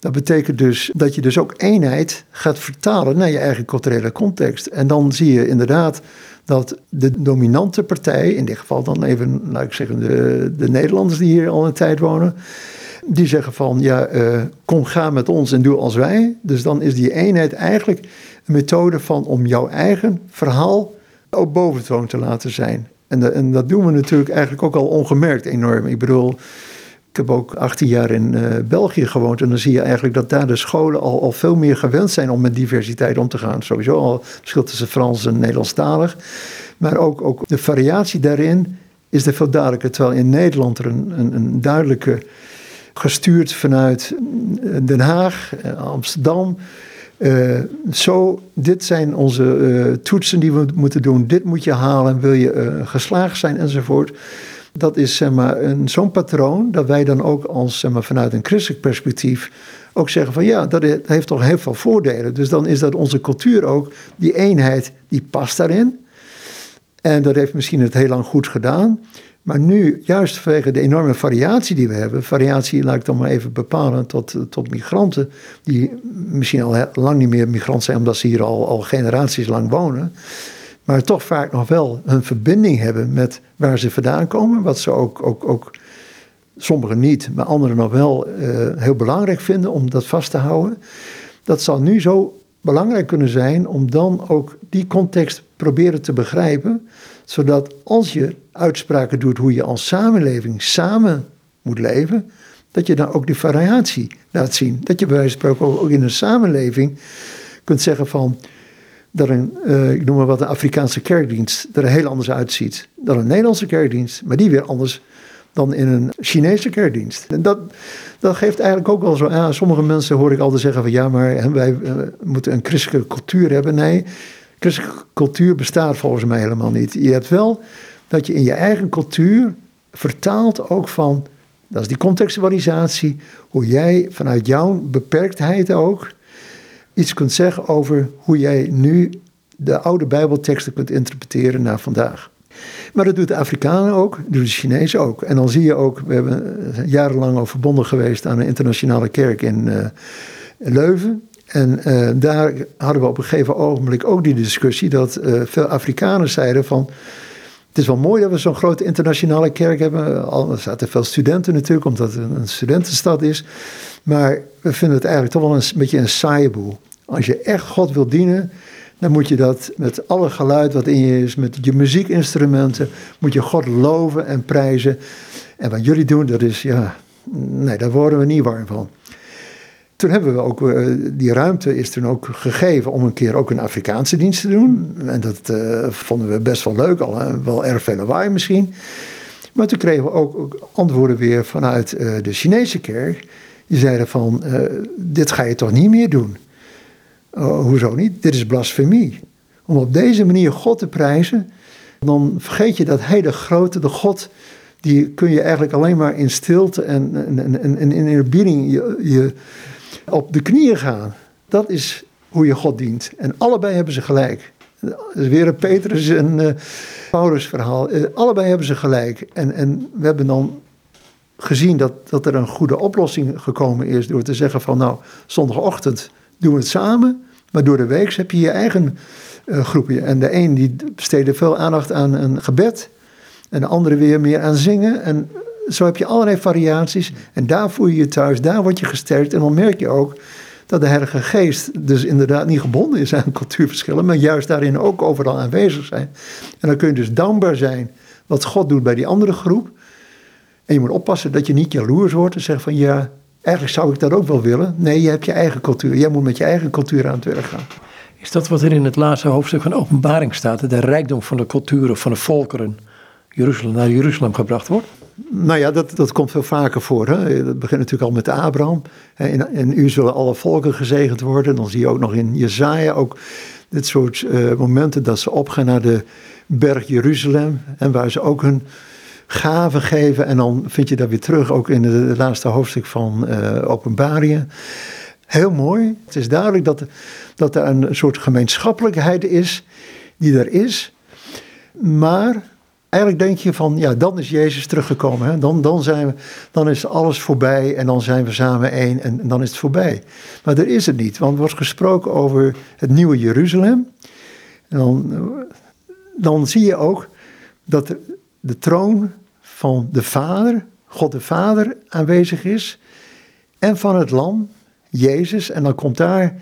Dat betekent dus dat je dus ook eenheid gaat vertalen naar je eigen culturele context. En dan zie je inderdaad dat de dominante partij, in dit geval dan even, laat ik zeggen, de, de Nederlanders die hier al een tijd wonen, die zeggen van ja, uh, kom ga met ons en doe als wij. Dus dan is die eenheid eigenlijk een methode van om jouw eigen verhaal op boventoon te laten zijn. En, en, dat doen we natuurlijk eigenlijk ook al ongemerkt enorm. Ik bedoel, ik heb ook 18 jaar in uh, België gewoond. En dan zie je eigenlijk dat daar de scholen al, al veel meer gewend zijn om met diversiteit om te gaan. Sowieso al het verschil tussen Frans en Nederlandstalig. Maar ook, ook de variatie daarin is er veel duidelijker. Terwijl in Nederland er een, een, een duidelijke, gestuurd vanuit Den Haag, eh, Amsterdam zo, dit zijn onze toetsen die we moeten doen. Dit moet je halen, wil je geslaagd zijn enzovoort. Dat is zeg maar, zo'n patroon dat wij dan ook als, zeg maar, vanuit een christelijk perspectief ook zeggen van ja, dat heeft toch heel veel voordelen. Dus dan is dat onze cultuur ook, die eenheid, die past daarin. En dat heeft misschien het heel lang goed gedaan. Maar nu, juist vanwege de enorme variatie die we hebben, variatie laat ik dan maar even bepalen tot, tot migranten, die misschien al lang niet meer migrant zijn omdat ze hier al, al generaties lang wonen, maar toch vaak nog wel een verbinding hebben met waar ze vandaan komen, wat ze ook, ook, ook sommigen niet, maar anderen nog wel uh, heel belangrijk vinden om dat vast te houden. Dat zal nu zo belangrijk kunnen zijn om dan ook die context proberen te begrijpen, zodat als je uitspraken doet hoe je als samenleving samen moet leven, dat je dan ook die variatie laat zien. Dat je bij wijze van spreken ook in een samenleving kunt zeggen van dat een, uh, ik noem maar wat, een Afrikaanse kerkdienst er heel anders uitziet dan een Nederlandse kerkdienst, maar die weer anders dan in een Chinese kerkdienst. En dat, dat geeft eigenlijk ook wel zo aan. Sommige mensen hoor ik altijd zeggen van ja, maar wij uh, moeten een christelijke cultuur hebben. Nee, christelijke cultuur bestaat volgens mij helemaal niet. Je hebt wel dat je in je eigen cultuur vertaalt ook van, dat is die contextualisatie, hoe jij vanuit jouw beperktheid ook iets kunt zeggen over hoe jij nu de oude Bijbelteksten kunt interpreteren naar vandaag. Maar dat doet de Afrikanen ook, dat doet de Chinezen ook. En dan zie je ook, we hebben jarenlang al verbonden geweest aan een internationale kerk in uh, Leuven. En uh, daar hadden we op een gegeven ogenblik ook die discussie dat veel Afrikaners zeiden van... Het is wel mooi dat we zo'n grote internationale kerk hebben. Al, er zaten veel studenten natuurlijk, omdat het een studentenstad is. Maar we vinden het eigenlijk toch wel een, beetje een saaie boel. Als je echt God wil dienen, dan moet je dat met alle geluid wat in je is, met je muziekinstrumenten, moet je God loven en prijzen. En wat jullie doen, dat is, ja, nee, daar worden we niet warm van. Toen hebben we ook, uh, die ruimte is toen ook gegeven om een keer ook een Afrikaanse dienst te doen. En dat uh, vonden we best wel leuk, al uh, wel erg veel lawaai misschien. Maar toen kregen we ook, ook antwoorden weer vanuit de Chinese kerk. Die zeiden van, dit ga je toch niet meer doen? Oh, hoezo niet? Dit is blasfemie. Om op deze manier God te prijzen, dan vergeet je dat de grote, de God, die kun je eigenlijk alleen maar in stilte en, en, en, in eerbieding je, op de knieën gaan. Dat is hoe je God dient. En allebei hebben ze gelijk. Dat is weer een Petrus en uh, Paulus verhaal. Uh, allebei hebben ze gelijk. En, en we hebben dan gezien dat, dat er een goede oplossing gekomen is door te zeggen van nou, zondagochtend doen we het samen. Maar door de week heb je je eigen uh, groepje. En de een die besteedde veel aandacht aan een gebed. En de andere weer meer aan zingen. En zo heb je allerlei variaties. En daar voel je je thuis, daar word je gesterkt. En dan merk je ook dat de Heilige Geest dus inderdaad niet gebonden is aan cultuurverschillen, maar juist daarin ook overal aanwezig zijn. En dan kun je dus dankbaar zijn wat God doet bij die andere groep. En je moet oppassen dat je niet jaloers wordt en zegt van ja, eigenlijk zou ik dat ook wel willen. Nee, je hebt je eigen cultuur. Jij moet met je eigen cultuur aan het werk gaan. Is dat wat er in het laatste hoofdstuk van openbaring staat? De rijkdom van de culturen, van de volkeren Jeruzalem, naar Jeruzalem gebracht wordt? Nou ja, dat, dat komt veel vaker voor. Hè? Dat begint natuurlijk al met Abraham. En, en u zullen alle volken gezegend worden. Dan zie je ook nog in Jezaja ook dit soort uh, momenten dat ze opgaan naar de berg Jeruzalem. En waar ze ook hun gaven geven. En dan vind je dat weer terug ook in het laatste hoofdstuk van uh, Openbaringen. Heel mooi. Het is duidelijk dat, dat er een soort gemeenschappelijkheid is die er is. Maar eigenlijk denk je van, ja, dan is Jezus teruggekomen. Hè? Dan, dan, zijn we, dan is alles voorbij en dan zijn we samen één en, dan is het voorbij. Maar dat is het niet, want er wordt gesproken over het nieuwe Jeruzalem. En dan, dan zie je ook dat de, de troon van de Vader, God de Vader, aanwezig is. En van het Lam, Jezus. En dan komt daar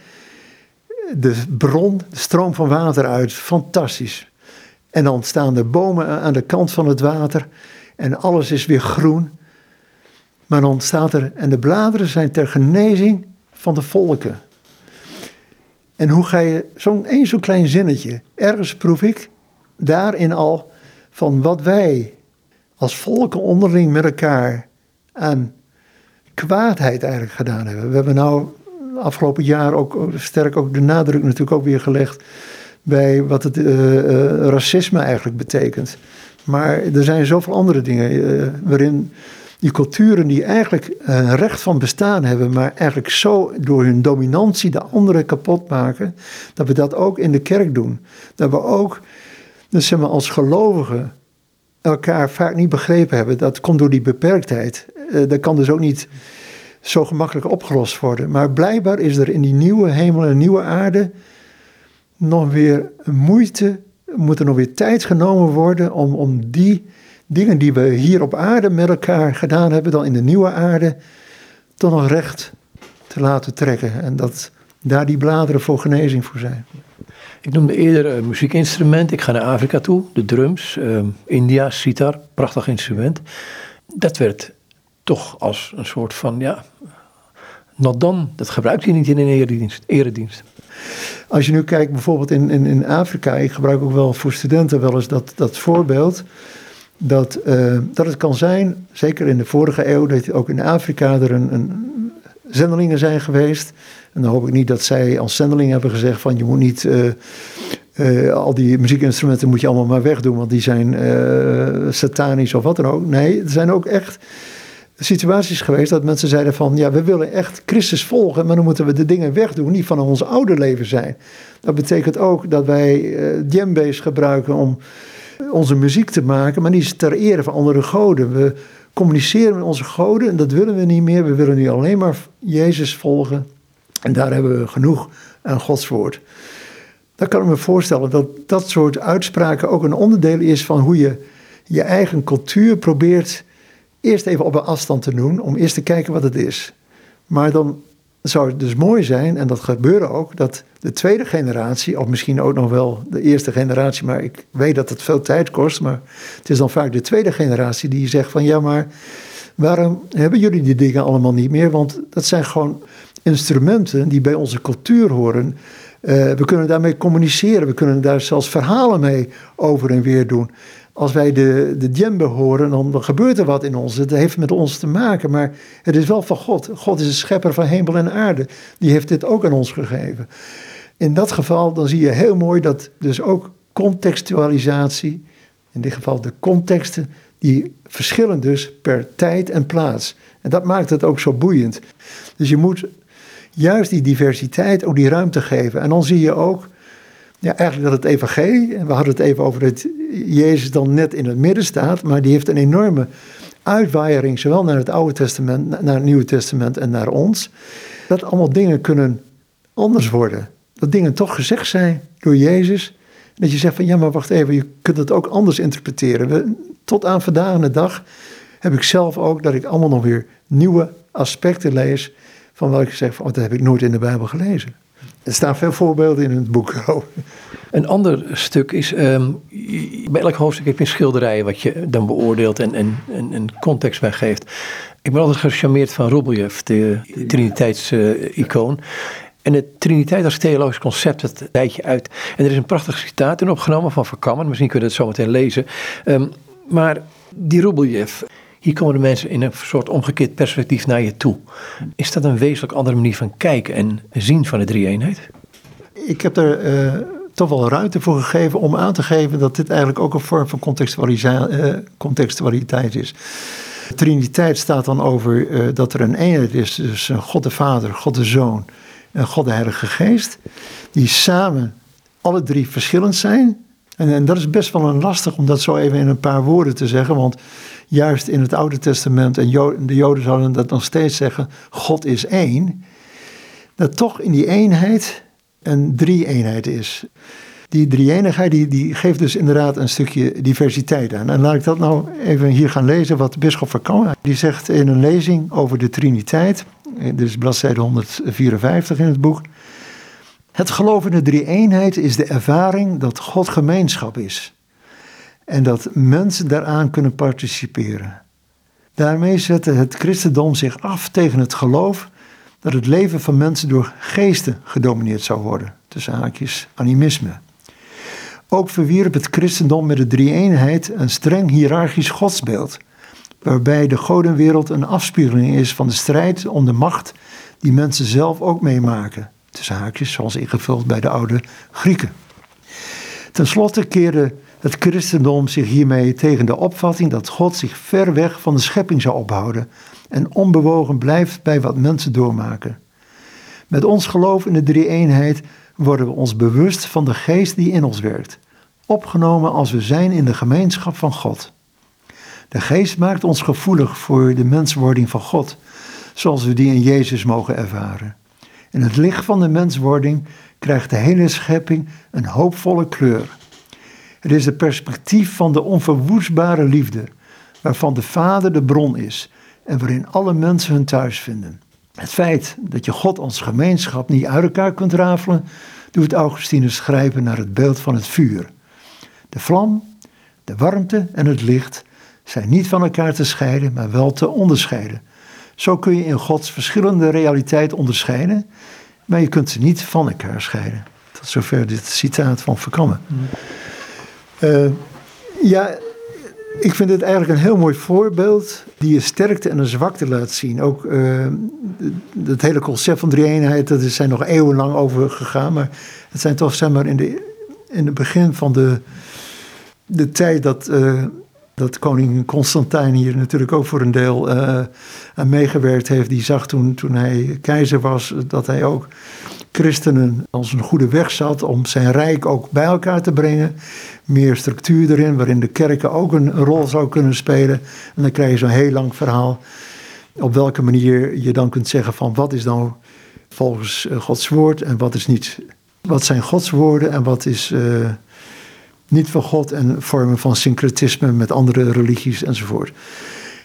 de bron, de stroom van water uit. Fantastisch. En dan staan er bomen aan de kant van het water en alles is weer groen. Maar dan staat er, en de bladeren zijn ter genezing van de volken. En hoe ga je, zo'n één zo'n klein zinnetje, ergens proef ik daarin al van wat wij als volken onderling met elkaar aan kwaadheid eigenlijk gedaan hebben. We hebben nou afgelopen jaar ook sterk ook de nadruk natuurlijk ook weer gelegd bij wat het uh, racisme eigenlijk betekent. Maar er zijn zoveel andere dingen uh, waarin die culturen die eigenlijk een recht van bestaan hebben, maar eigenlijk zo door hun dominantie de anderen kapot maken, dat we dat ook in de kerk doen. Dat we ook, als gelovigen elkaar vaak niet begrepen hebben. Dat komt door die beperktheid. dat kan dus ook niet zo gemakkelijk opgelost worden. Maar blijkbaar is er in die nieuwe hemel en nieuwe aarde nog weer moeite, moet er nog weer tijd genomen worden om, om die dingen die we hier op aarde met elkaar gedaan hebben, dan in de nieuwe aarde, toch nog recht te laten trekken. En dat daar die bladeren voor genezing voor zijn. Ik noemde eerder een muziekinstrument. Ik ga naar Afrika toe, de drums, uh, India, sitar, prachtig instrument. Dat werd toch als een soort van, ja, not dan. Dat gebruikt hij niet in een eredienst. eredienst. Als je nu kijkt bijvoorbeeld in, in, in Afrika, ik gebruik ook wel voor studenten wel eens dat, dat voorbeeld. Dat, uh, dat het kan zijn, zeker in de vorige eeuw, dat ook in Afrika er een zendelingen zijn geweest. En dan hoop ik niet dat zij als zendeling hebben gezegd van je moet niet uh, uh, al die muziekinstrumenten moet je allemaal maar wegdoen, want die zijn uh, satanisch of wat dan ook. Nee, er zijn ook echt situaties geweest dat mensen zeiden van ja, we willen echt Christus volgen, maar dan moeten we de dingen wegdoen die van ons oude leven zijn. Dat betekent ook dat wij uh, djembe's gebruiken om onze muziek te maken, maar die is ter ere van andere goden. We communiceren met onze goden en dat willen we niet meer. We willen nu alleen maar Jezus volgen En daar hebben we genoeg aan Gods woord. Dan kan ik me voorstellen dat dat soort uitspraken ook een onderdeel is van hoe je je eigen cultuur probeert eerst even op een afstand te doen, om eerst te kijken wat het is. Maar dan zou het dus mooi zijn, en dat gebeurde ook, dat de tweede generatie, of misschien ook nog wel de eerste generatie, maar ik weet dat het veel tijd kost, maar het is dan vaak de tweede generatie die zegt van ja, maar waarom hebben jullie die dingen allemaal niet meer? Want dat zijn gewoon instrumenten die bij onze cultuur horen. Uh, we kunnen daarmee communiceren, we kunnen daar zelfs verhalen mee over en weer doen als wij de, de djembe horen, dan gebeurt er wat in ons. Het heeft met ons te maken, maar het is wel van God. God is de schepper van hemel en aarde. Die heeft dit ook aan ons gegeven. In dat geval, dan zie je heel mooi dat dus ook contextualisatie, in dit geval de contexten, die verschillen dus per tijd en plaats. En dat maakt het ook zo boeiend. Dus je moet juist die diversiteit ook die ruimte geven. En dan zie je ook ja, eigenlijk dat het evangelie, we hadden het even over dat Jezus dan net in het midden staat, maar die heeft een enorme uitwaaiering, zowel naar het Oude Testament, naar het Nieuwe Testament en naar ons. Dat allemaal dingen kunnen anders worden. Dat dingen toch gezegd zijn door Jezus. Dat je zegt van ja, maar wacht even, je kunt het ook anders interpreteren. We, tot aan vandaag de dag heb ik zelf ook dat ik allemaal nog weer nieuwe aspecten lees van wat ik zeg oh, dat heb ik nooit in de Bijbel gelezen. Er staan veel voorbeelden in het boek. Een ander stuk is, um, bij elk hoofdstuk heb je schilderijen wat je dan beoordeelt en, en, context bij geeft. Ik ben altijd gecharmeerd van Rubeljef, de Triniteits-icoon. en de Triniteit als theologisch concept, dat leid je uit. En er is een prachtig citaat in opgenomen van Verkammen, misschien kun je het zo meteen lezen. Um, maar die Rubeljef, hier komen de mensen in een soort omgekeerd perspectief naar je toe. Is dat een wezenlijk andere manier van kijken en zien van de drie-eenheid? Ik heb er uh, toch wel ruimte voor gegeven om aan te geven dat dit eigenlijk ook een vorm van uh, contextualiteit is. Triniteit staat dan over uh, dat er een eenheid is dus God de Vader, God de Zoon en God de Heilige Geest, die samen alle drie verschillend zijn. En, en dat is best wel een lastig om dat zo even in een paar woorden te zeggen, want juist in het Oude Testament, en de Joden zouden dat nog steeds zeggen, God is één, dat toch in die eenheid een drie-eenheid is. Die drie-eenigheid die, die geeft dus inderdaad een stukje diversiteit aan. En laat ik dat nou even hier gaan lezen wat bisschop Kamp, die zegt in een lezing over de Triniteit, is bladzijde 154 in het boek, het geloof in de drie-eenheid is de ervaring dat God gemeenschap is en dat mensen daaraan kunnen participeren. Daarmee zette het christendom zich af tegen het geloof dat het leven van mensen door geesten gedomineerd zou worden, tussen haakjes animisme. Ook verwierp het christendom met de drie-eenheid een streng hiërarchisch godsbeeld, waarbij de godenwereld een afspiegeling is van de strijd om de macht die mensen zelf ook meemaken, tussen haakjes zoals ingevuld bij de oude Grieken. Ten slotte keerde het christendom zich hiermee tegen de opvatting dat God zich ver weg van de schepping zou ophouden en onbewogen blijft bij wat mensen doormaken. Met ons geloof in de drie-eenheid worden we ons bewust van de geest die in ons werkt, opgenomen als we zijn in de gemeenschap van God. De geest maakt ons gevoelig voor de menswording van God, zoals we die in Jezus mogen ervaren. In het licht van de menswording krijgt de hele schepping een hoopvolle kleur. Het is het perspectief van de onverwoestbare liefde, waarvan de Vader de bron is en waarin alle mensen hun thuis vinden. Het feit dat je God als gemeenschap niet uit elkaar kunt rafelen, doet Augustinus grijpen naar het beeld van het vuur. De vlam, de warmte en het licht zijn niet van elkaar te scheiden, maar wel te onderscheiden. Zo kun je in Gods verschillende realiteit onderscheiden, maar je kunt ze niet van elkaar scheiden. Tot zover dit citaat van Verkammen. Uh, ja, ik vind het eigenlijk een heel mooi voorbeeld die een sterkte en een zwakte laat zien. Ook het hele concept van drie-eenheid, dat zijn nog eeuwenlang over gegaan. Maar het zijn toch, zeg maar, in, de, in het begin van de, de tijd dat, uh, dat koning Constantijn hier natuurlijk ook voor een deel aan meegewerkt heeft. Die zag toen, toen hij keizer was, dat hij ook christenen als een goede weg zat om zijn rijk ook bij elkaar te brengen. Meer structuur erin, waarin de kerken ook een rol zou kunnen spelen. En dan krijg je zo'n heel lang verhaal op welke manier je dan kunt zeggen van wat is nou volgens Gods woord en wat is niet. Wat zijn Gods woorden en wat is niet van God en vormen van syncretisme met andere religies enzovoort.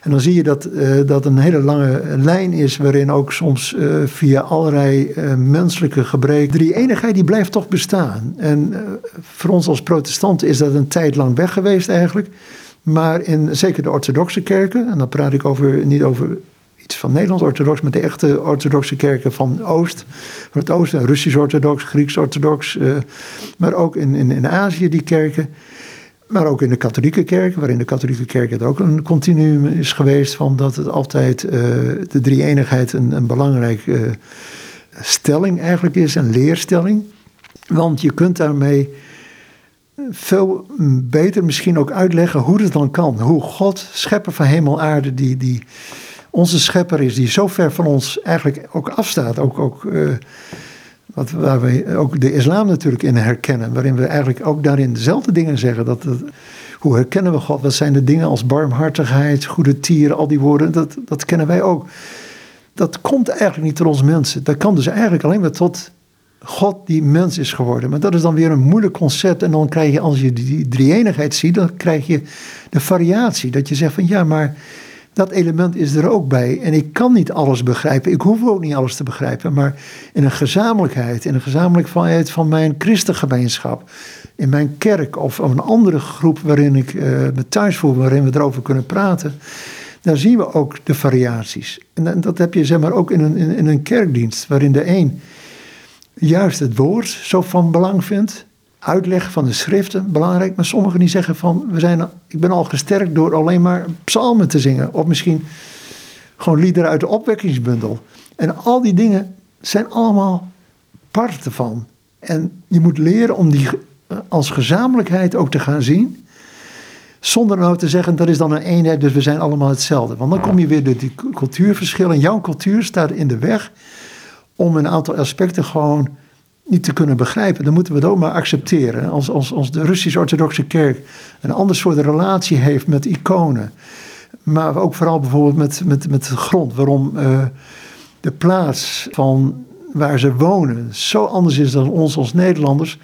En dan zie je dat uh, dat een hele lange lijn is waarin ook soms uh, via allerlei uh, menselijke gebreken. Die eenigheid die blijft toch bestaan. En voor ons als protestanten is dat een tijd lang weg geweest eigenlijk. Maar in zeker de orthodoxe kerken, en dan praat ik over, niet over iets van Nederlands-orthodox, maar de echte orthodoxe kerken van Oost, van het Oosten, Russisch-orthodox, Grieks-orthodox, maar ook in, in, in Azië die kerken. Maar ook in de katholieke kerk, waarin de katholieke kerk het ook een continuum is geweest van dat het altijd uh, de drie-eenigheid een, een belangrijke uh, stelling eigenlijk is, een leerstelling. Want je kunt daarmee veel beter misschien ook uitleggen hoe het dan kan. Hoe God, schepper van hemel aarde, die, die onze schepper is, die zo ver van ons eigenlijk ook afstaat. Ook, ook uh, wat, waar we ook de islam natuurlijk in herkennen. Waarin we eigenlijk ook daarin dezelfde dingen zeggen. Dat, hoe herkennen we God? Wat zijn de dingen als barmhartigheid, goede tieren, al die woorden? Dat, dat kennen wij ook. Dat komt eigenlijk niet tot ons mensen. Dat kan dus eigenlijk alleen maar tot God die mens is geworden. Maar dat is dan weer een moeilijk concept. En dan krijg je, als je die drie-eenigheid ziet, dan krijg je de variatie. Dat je zegt van ja, maar dat element is er ook bij. En ik kan niet alles begrijpen. Ik hoef ook niet alles te begrijpen. Maar in een gezamenlijkheid, in een gezamenlijkheid van mijn christengemeenschap, in mijn kerk of een andere groep waarin ik uh, me thuis voel, waarin we erover kunnen praten, daar zien we ook de variaties. En dat heb je zeg maar ook in een, in, in een kerkdienst, waarin de een juist het woord zo van belang vindt uitleg van de schriften belangrijk. Maar sommigen die zeggen van, we zijn, ik ben al gesterkt door alleen maar psalmen te zingen. Of misschien gewoon liederen uit de opwekkingsbundel. En al die dingen zijn allemaal parten van. En je moet leren om die als gezamenlijkheid ook te gaan zien. Zonder nou te zeggen, dat is dan een eenheid, dus we zijn allemaal hetzelfde. Want dan kom je weer door die cultuurverschillen. Jouw cultuur staat in de weg om een aantal aspecten gewoon niet te kunnen begrijpen, dan moeten we het ook maar accepteren. Als, als, als de Russisch-Orthodoxe Kerk een ander soort relatie heeft met iconen, maar ook vooral bijvoorbeeld met, met, met de grond, waarom uh, de plaats van waar ze wonen zo anders is dan ons als Nederlanders,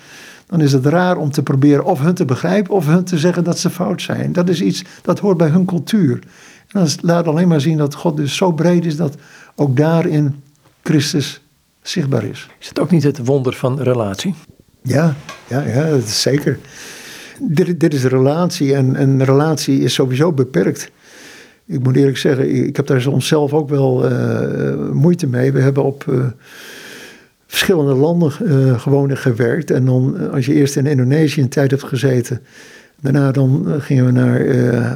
dan is het raar om te proberen of hun te begrijpen of hun te zeggen dat ze fout zijn. Dat is iets dat hoort bij hun cultuur. En dat laat alleen maar zien dat God dus zo breed is dat ook daarin Christus zichtbaar is. Is het ook niet het wonder van relatie? Ja, ja, ja dat is zeker. Dit, dit is relatie en een relatie is sowieso beperkt. Ik moet eerlijk zeggen, ik heb daar soms zelf ook wel uh, moeite mee. We hebben op uh, verschillende landen uh, gewoon gewerkt. En dan, als je eerst in Indonesië een tijd hebt gezeten, daarna dan gingen we naar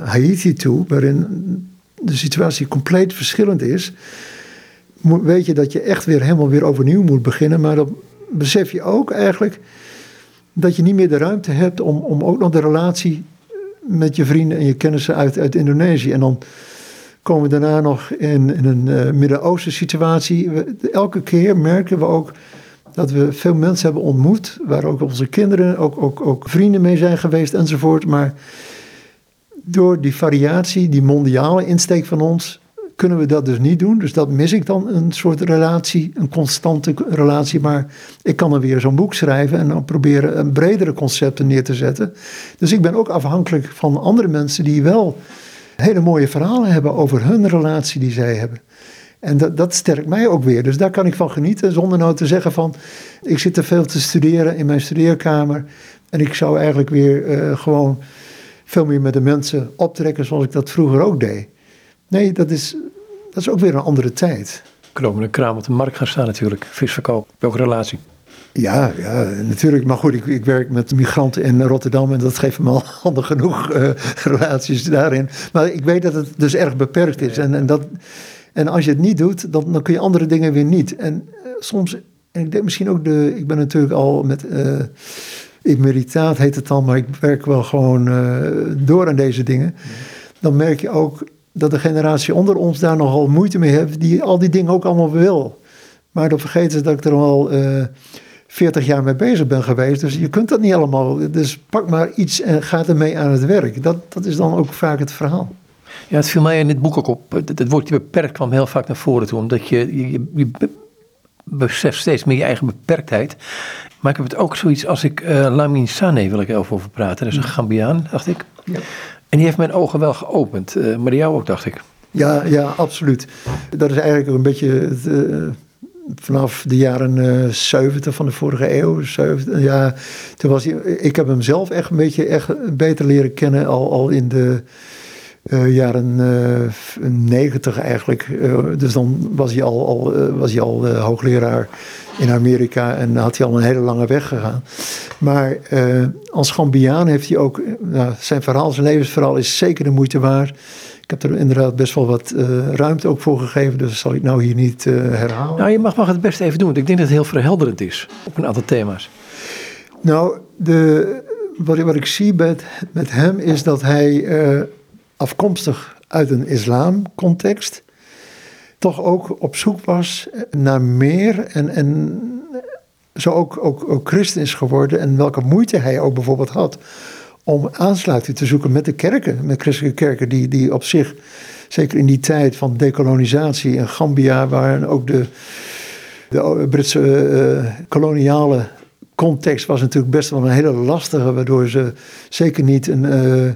Haiti toe, waarin de situatie compleet verschillend is weet je dat je echt weer helemaal weer overnieuw moet beginnen. Maar dan besef je ook eigenlijk dat je niet meer de ruimte hebt om, om ook nog de relatie met je vrienden en je kennissen uit, uit Indonesië. En dan komen we daarna nog in, in een uh, Midden-Oosten situatie. elke keer merken we ook dat we veel mensen hebben ontmoet, waar ook onze kinderen, ook, ook, ook vrienden mee zijn geweest enzovoort. Maar door die variatie, die mondiale insteek van ons, kunnen we dat dus niet doen. Dus dat mis ik dan, een soort relatie, een constante relatie. Maar ik kan dan weer zo'n boek schrijven en dan proberen een bredere concepten neer te zetten. Dus ik ben ook afhankelijk van andere mensen die wel hele mooie verhalen hebben over hun relatie die zij hebben. En dat, dat sterkt mij ook weer. Dus daar kan ik van genieten, zonder nou te zeggen van... ik zit te veel te studeren in mijn studeerkamer... en ik zou eigenlijk weer uh, gewoon veel meer met de mensen optrekken zoals ik dat vroeger ook deed. Nee, dat is, dat is ook weer een andere tijd. Ook een kraam op de markt gaan staan natuurlijk. Visverkoop, welke relatie? Ja, ja, natuurlijk. Maar goed, ik, ik, werk met migranten in Rotterdam en dat geeft me al handig genoeg uh, relaties daarin. Maar ik weet dat het dus erg beperkt is. En, en, dat, en als je het niet doet, dan, dan kun je andere dingen weer niet. En uh, soms, en ik denk misschien ook de, ik ben natuurlijk al met uh, emeritaat heet het dan, maar ik werk wel gewoon door aan deze dingen. Dan merk je ook dat de generatie onder ons daar nogal moeite mee heeft, die al die dingen ook allemaal wil. Maar dan vergeten ze dat ik er al uh, eh, 40 jaar mee bezig ben geweest. Dus je kunt dat niet allemaal. Dus pak maar iets en ga ermee aan het werk. Dat, dat is dan ook vaak het verhaal. Ja, het viel mij in dit boek ook op. Het, woordje beperkt kwam heel vaak naar voren toe. Omdat je, je, je besef steeds meer je eigen beperktheid. Maar ik heb het ook zoiets als ik uh, Lamin Sane wil ik even over praten. Dat is een Gambiaan, dacht ik. Ja. En die heeft mijn ogen wel geopend. Uh, maar jou ook, dacht ik. Ja, ja, absoluut. Dat is eigenlijk een beetje het, uh, vanaf de jaren uh, 70 van de vorige eeuw. 70, ja, toen was hij, ik heb hem zelf echt een beetje echt beter leren kennen al, al in de jaren uh, 90 eigenlijk. Dus dan was hij al, al, was hij al hoogleraar in Amerika en had hij al een hele lange weg gegaan. Maar als Gambiaan heeft hij ook, nou, zijn verhaal, zijn levensverhaal is zeker de moeite waard. Ik heb er inderdaad best wel wat ruimte ook voor gegeven, dus dat zal ik nou hier niet herhalen. Nou, je mag, mag het best even doen, want ik denk dat het heel verhelderend is op een aantal thema's. Nou, de, wat, wat ik zie met, met hem is dat hij afkomstig uit een islamcontext, toch ook op zoek was naar meer en, en zo ook, ook, ook christen is geworden en welke moeite hij ook bijvoorbeeld had om aansluiting te zoeken met de kerken, met christelijke kerken, die, die op zich, zeker in die tijd van dekolonisatie in Gambia, waar ook de, de Britse uh, koloniale context was natuurlijk best wel een hele lastige, waardoor ze zeker niet een. Uh,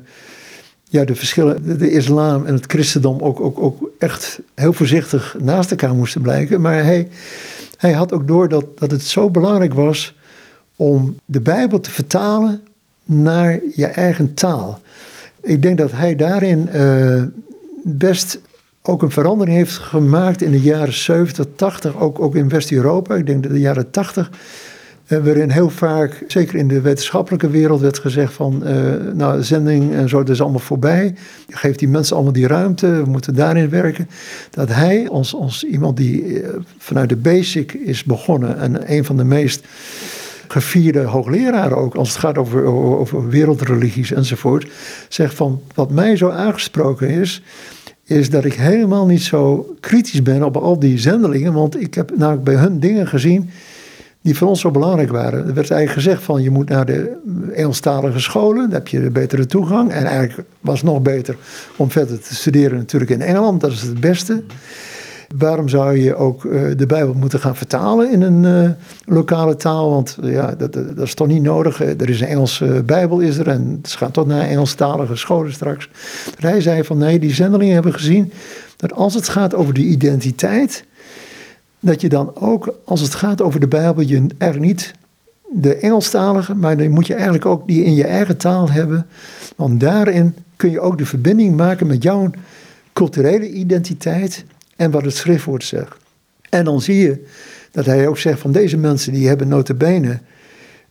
ja, de verschillen, de, islam en het christendom ook, ook, ook echt heel voorzichtig naast elkaar moesten blijken. Maar hij, hij had ook door dat, dat het zo belangrijk was om de Bijbel te vertalen naar je eigen taal. Ik denk dat hij daarin uh, best ook een verandering heeft gemaakt in de jaren 70, 80, ook, ook in West-Europa. Ik denk dat de jaren 80 uh, waarin heel vaak, zeker in de wetenschappelijke wereld, werd gezegd van, uh, nou, zending en zo, dat is allemaal voorbij. Je geeft die mensen allemaal die ruimte, we moeten daarin werken. Dat hij, als, als iemand die uh, vanuit de basic is begonnen en een van de meest gevierde hoogleraren ook, als het gaat over, over, wereldreligies enzovoort, zegt van, wat mij zo aangesproken is, is dat ik helemaal niet zo kritisch ben op al die zendelingen, want ik heb namelijk bij hun dingen gezien die voor ons zo belangrijk waren. Er werd eigenlijk gezegd van je moet naar de Engelstalige scholen, dan heb je betere toegang. En eigenlijk was het nog beter om verder te studeren natuurlijk in Engeland, dat is het beste. Waarom zou je ook uh, de Bijbel moeten gaan vertalen in een uh, lokale taal? Want uh, ja, dat, dat, is toch niet nodig. Er is een Engelse Bijbel is er en ze gaan toch naar Engelstalige scholen straks. Hij zei van nee, die zendelingen hebben gezien dat als het gaat over de identiteit dat je dan ook, als het gaat over de Bijbel, je er niet de Engelstalige, maar dan moet je eigenlijk ook die in je eigen taal hebben. Want daarin kun je ook de verbinding maken met jouw culturele identiteit en wat het schriftwoord zegt. En dan zie je dat hij ook zegt van deze mensen die hebben notabene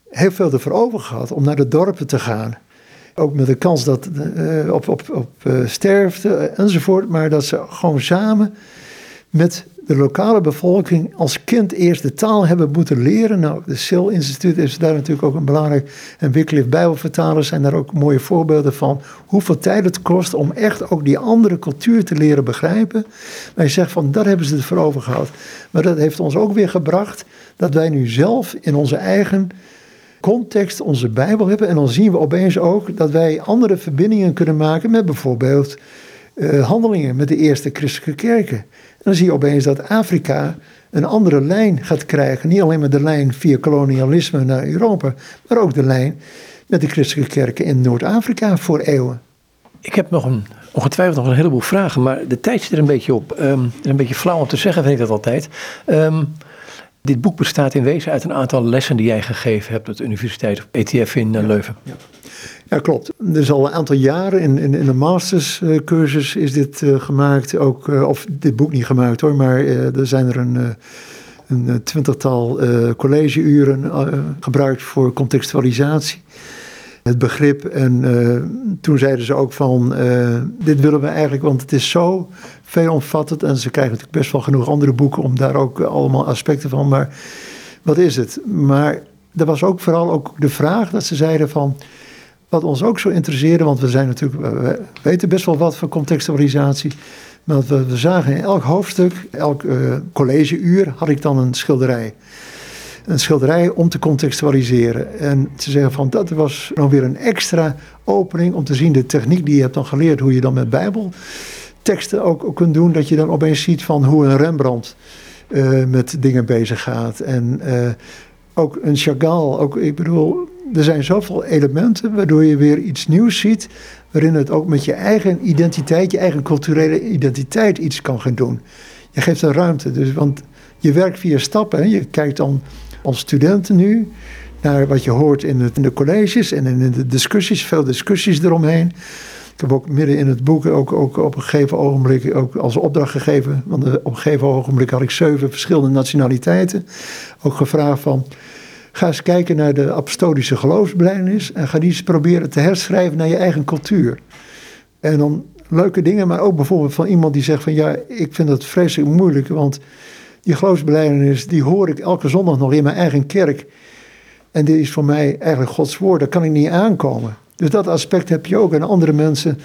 heel veel ervoor over gehad om naar de dorpen te gaan. Ook met de kans dat uh, op, op, op uh, sterfte enzovoort, maar dat ze gewoon samen met de lokale bevolking als kind eerst de taal hebben moeten leren. Nou, de Sil Instituut is daar natuurlijk ook een belangrijk. En Wycliffe Bijbelvertalers zijn daar ook mooie voorbeelden van. Hoeveel tijd het kost om echt ook die andere cultuur te leren begrijpen. Maar je zegt van, daar hebben ze het voor over gehad. Maar dat heeft ons ook weer gebracht dat wij nu zelf in onze eigen context onze Bijbel hebben. En dan zien we opeens ook dat wij andere verbindingen kunnen maken met bijvoorbeeld uh, handelingen met de eerste christelijke kerken dan zie je opeens dat Afrika een andere lijn gaat krijgen. Niet alleen maar de lijn via kolonialisme naar Europa, maar ook de lijn met de christelijke kerken in Noord-Afrika voor eeuwen. Ik heb nog een, ongetwijfeld nog een heleboel vragen, maar de tijd zit er een beetje op. Um, een beetje flauw om te zeggen, vind ik dat altijd. Um, dit boek bestaat in wezen uit een aantal lessen die jij gegeven hebt op de Universiteit of ETF in uh, Leuven. Ja. Ja, klopt. Dus al een aantal jaren in, in, in de masterscursus is dit uh, gemaakt. Ook, uh, of dit boek niet gemaakt hoor, maar uh, er zijn er een, een twintigtal collegeuren gebruikt voor contextualisatie. Het begrip. En toen zeiden ze ook van, dit willen we eigenlijk, want het is zo veelomvattend. En ze krijgen natuurlijk best wel genoeg andere boeken om daar ook allemaal aspecten van. Maar wat is het? Maar er was ook vooral ook de vraag dat ze zeiden van wat ons ook zo interesseerde, want we zijn natuurlijk, we weten best wel wat van contextualisatie. Maar we, we zagen in elk hoofdstuk, elk uh, collegeuur, had ik dan een schilderij. Een schilderij om te contextualiseren. En te zeggen van dat was nog weer een extra opening om te zien de techniek die je hebt dan geleerd, hoe je dan met bijbelteksten ook, ook kunt doen. Dat je dan opeens ziet van hoe een Rembrandt uh, met dingen bezig gaat. En uh, ook een Chagall, ook, ik bedoel, er zijn zoveel elementen waardoor je weer iets nieuws ziet, waarin het ook met je eigen identiteit, je eigen culturele identiteit iets kan gaan doen. Je geeft een ruimte, dus, want je werkt via stappen. Je kijkt dan als studenten nu naar wat je hoort in de colleges en in de discussies, veel discussies eromheen. Ik heb ook midden in het boek ook, ook op een gegeven ogenblik ook als opdracht gegeven. Want op een gegeven ogenblik had ik zeven verschillende nationaliteiten. Ook gevraagd van, ga eens kijken naar de apostolische geloofsbelijdenis. En ga die eens proberen te herschrijven naar je eigen cultuur. En dan leuke dingen, maar ook bijvoorbeeld van iemand die zegt van, ja, ik vind dat vreselijk moeilijk. Want die geloofsbelijdenis, die hoor ik elke zondag nog in mijn eigen kerk. En dit is voor mij eigenlijk Gods woord, daar kan ik niet aankomen. Dus dat aspect heb je ook. En andere mensen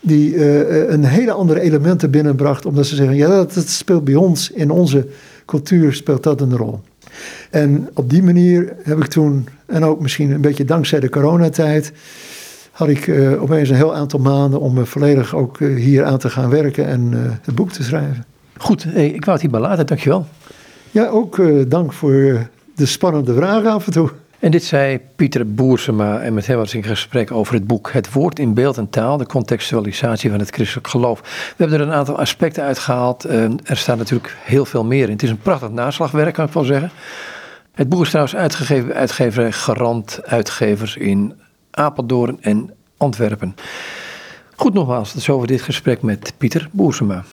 die uh, een hele andere elementen binnenbracht, omdat ze zeggen, ja, dat, dat, speelt bij ons, in onze cultuur speelt dat een rol. En op die manier heb ik toen, en ook misschien een beetje dankzij de coronatijd, had ik uh, opeens een heel aantal maanden om volledig ook hier aan te gaan werken en het boek te schrijven. Goed, ik wou het hierbij laten, dankjewel. Ja, ook dank voor de spannende vragen af en toe. En dit zei Pieter Boersema en met hem was ik in gesprek over het boek Het woord in beeld en taal, de contextualisatie van het christelijk geloof. We hebben er een aantal aspecten uitgehaald. er staat natuurlijk heel veel meer in. Het is een prachtig naslagwerk, kan ik wel zeggen. Het boek is trouwens uitgegeven bij uitgeverij Garant Uitgevers in Apeldoorn en Antwerpen. Goed nogmaals, dat is over dit gesprek met Pieter Boersema.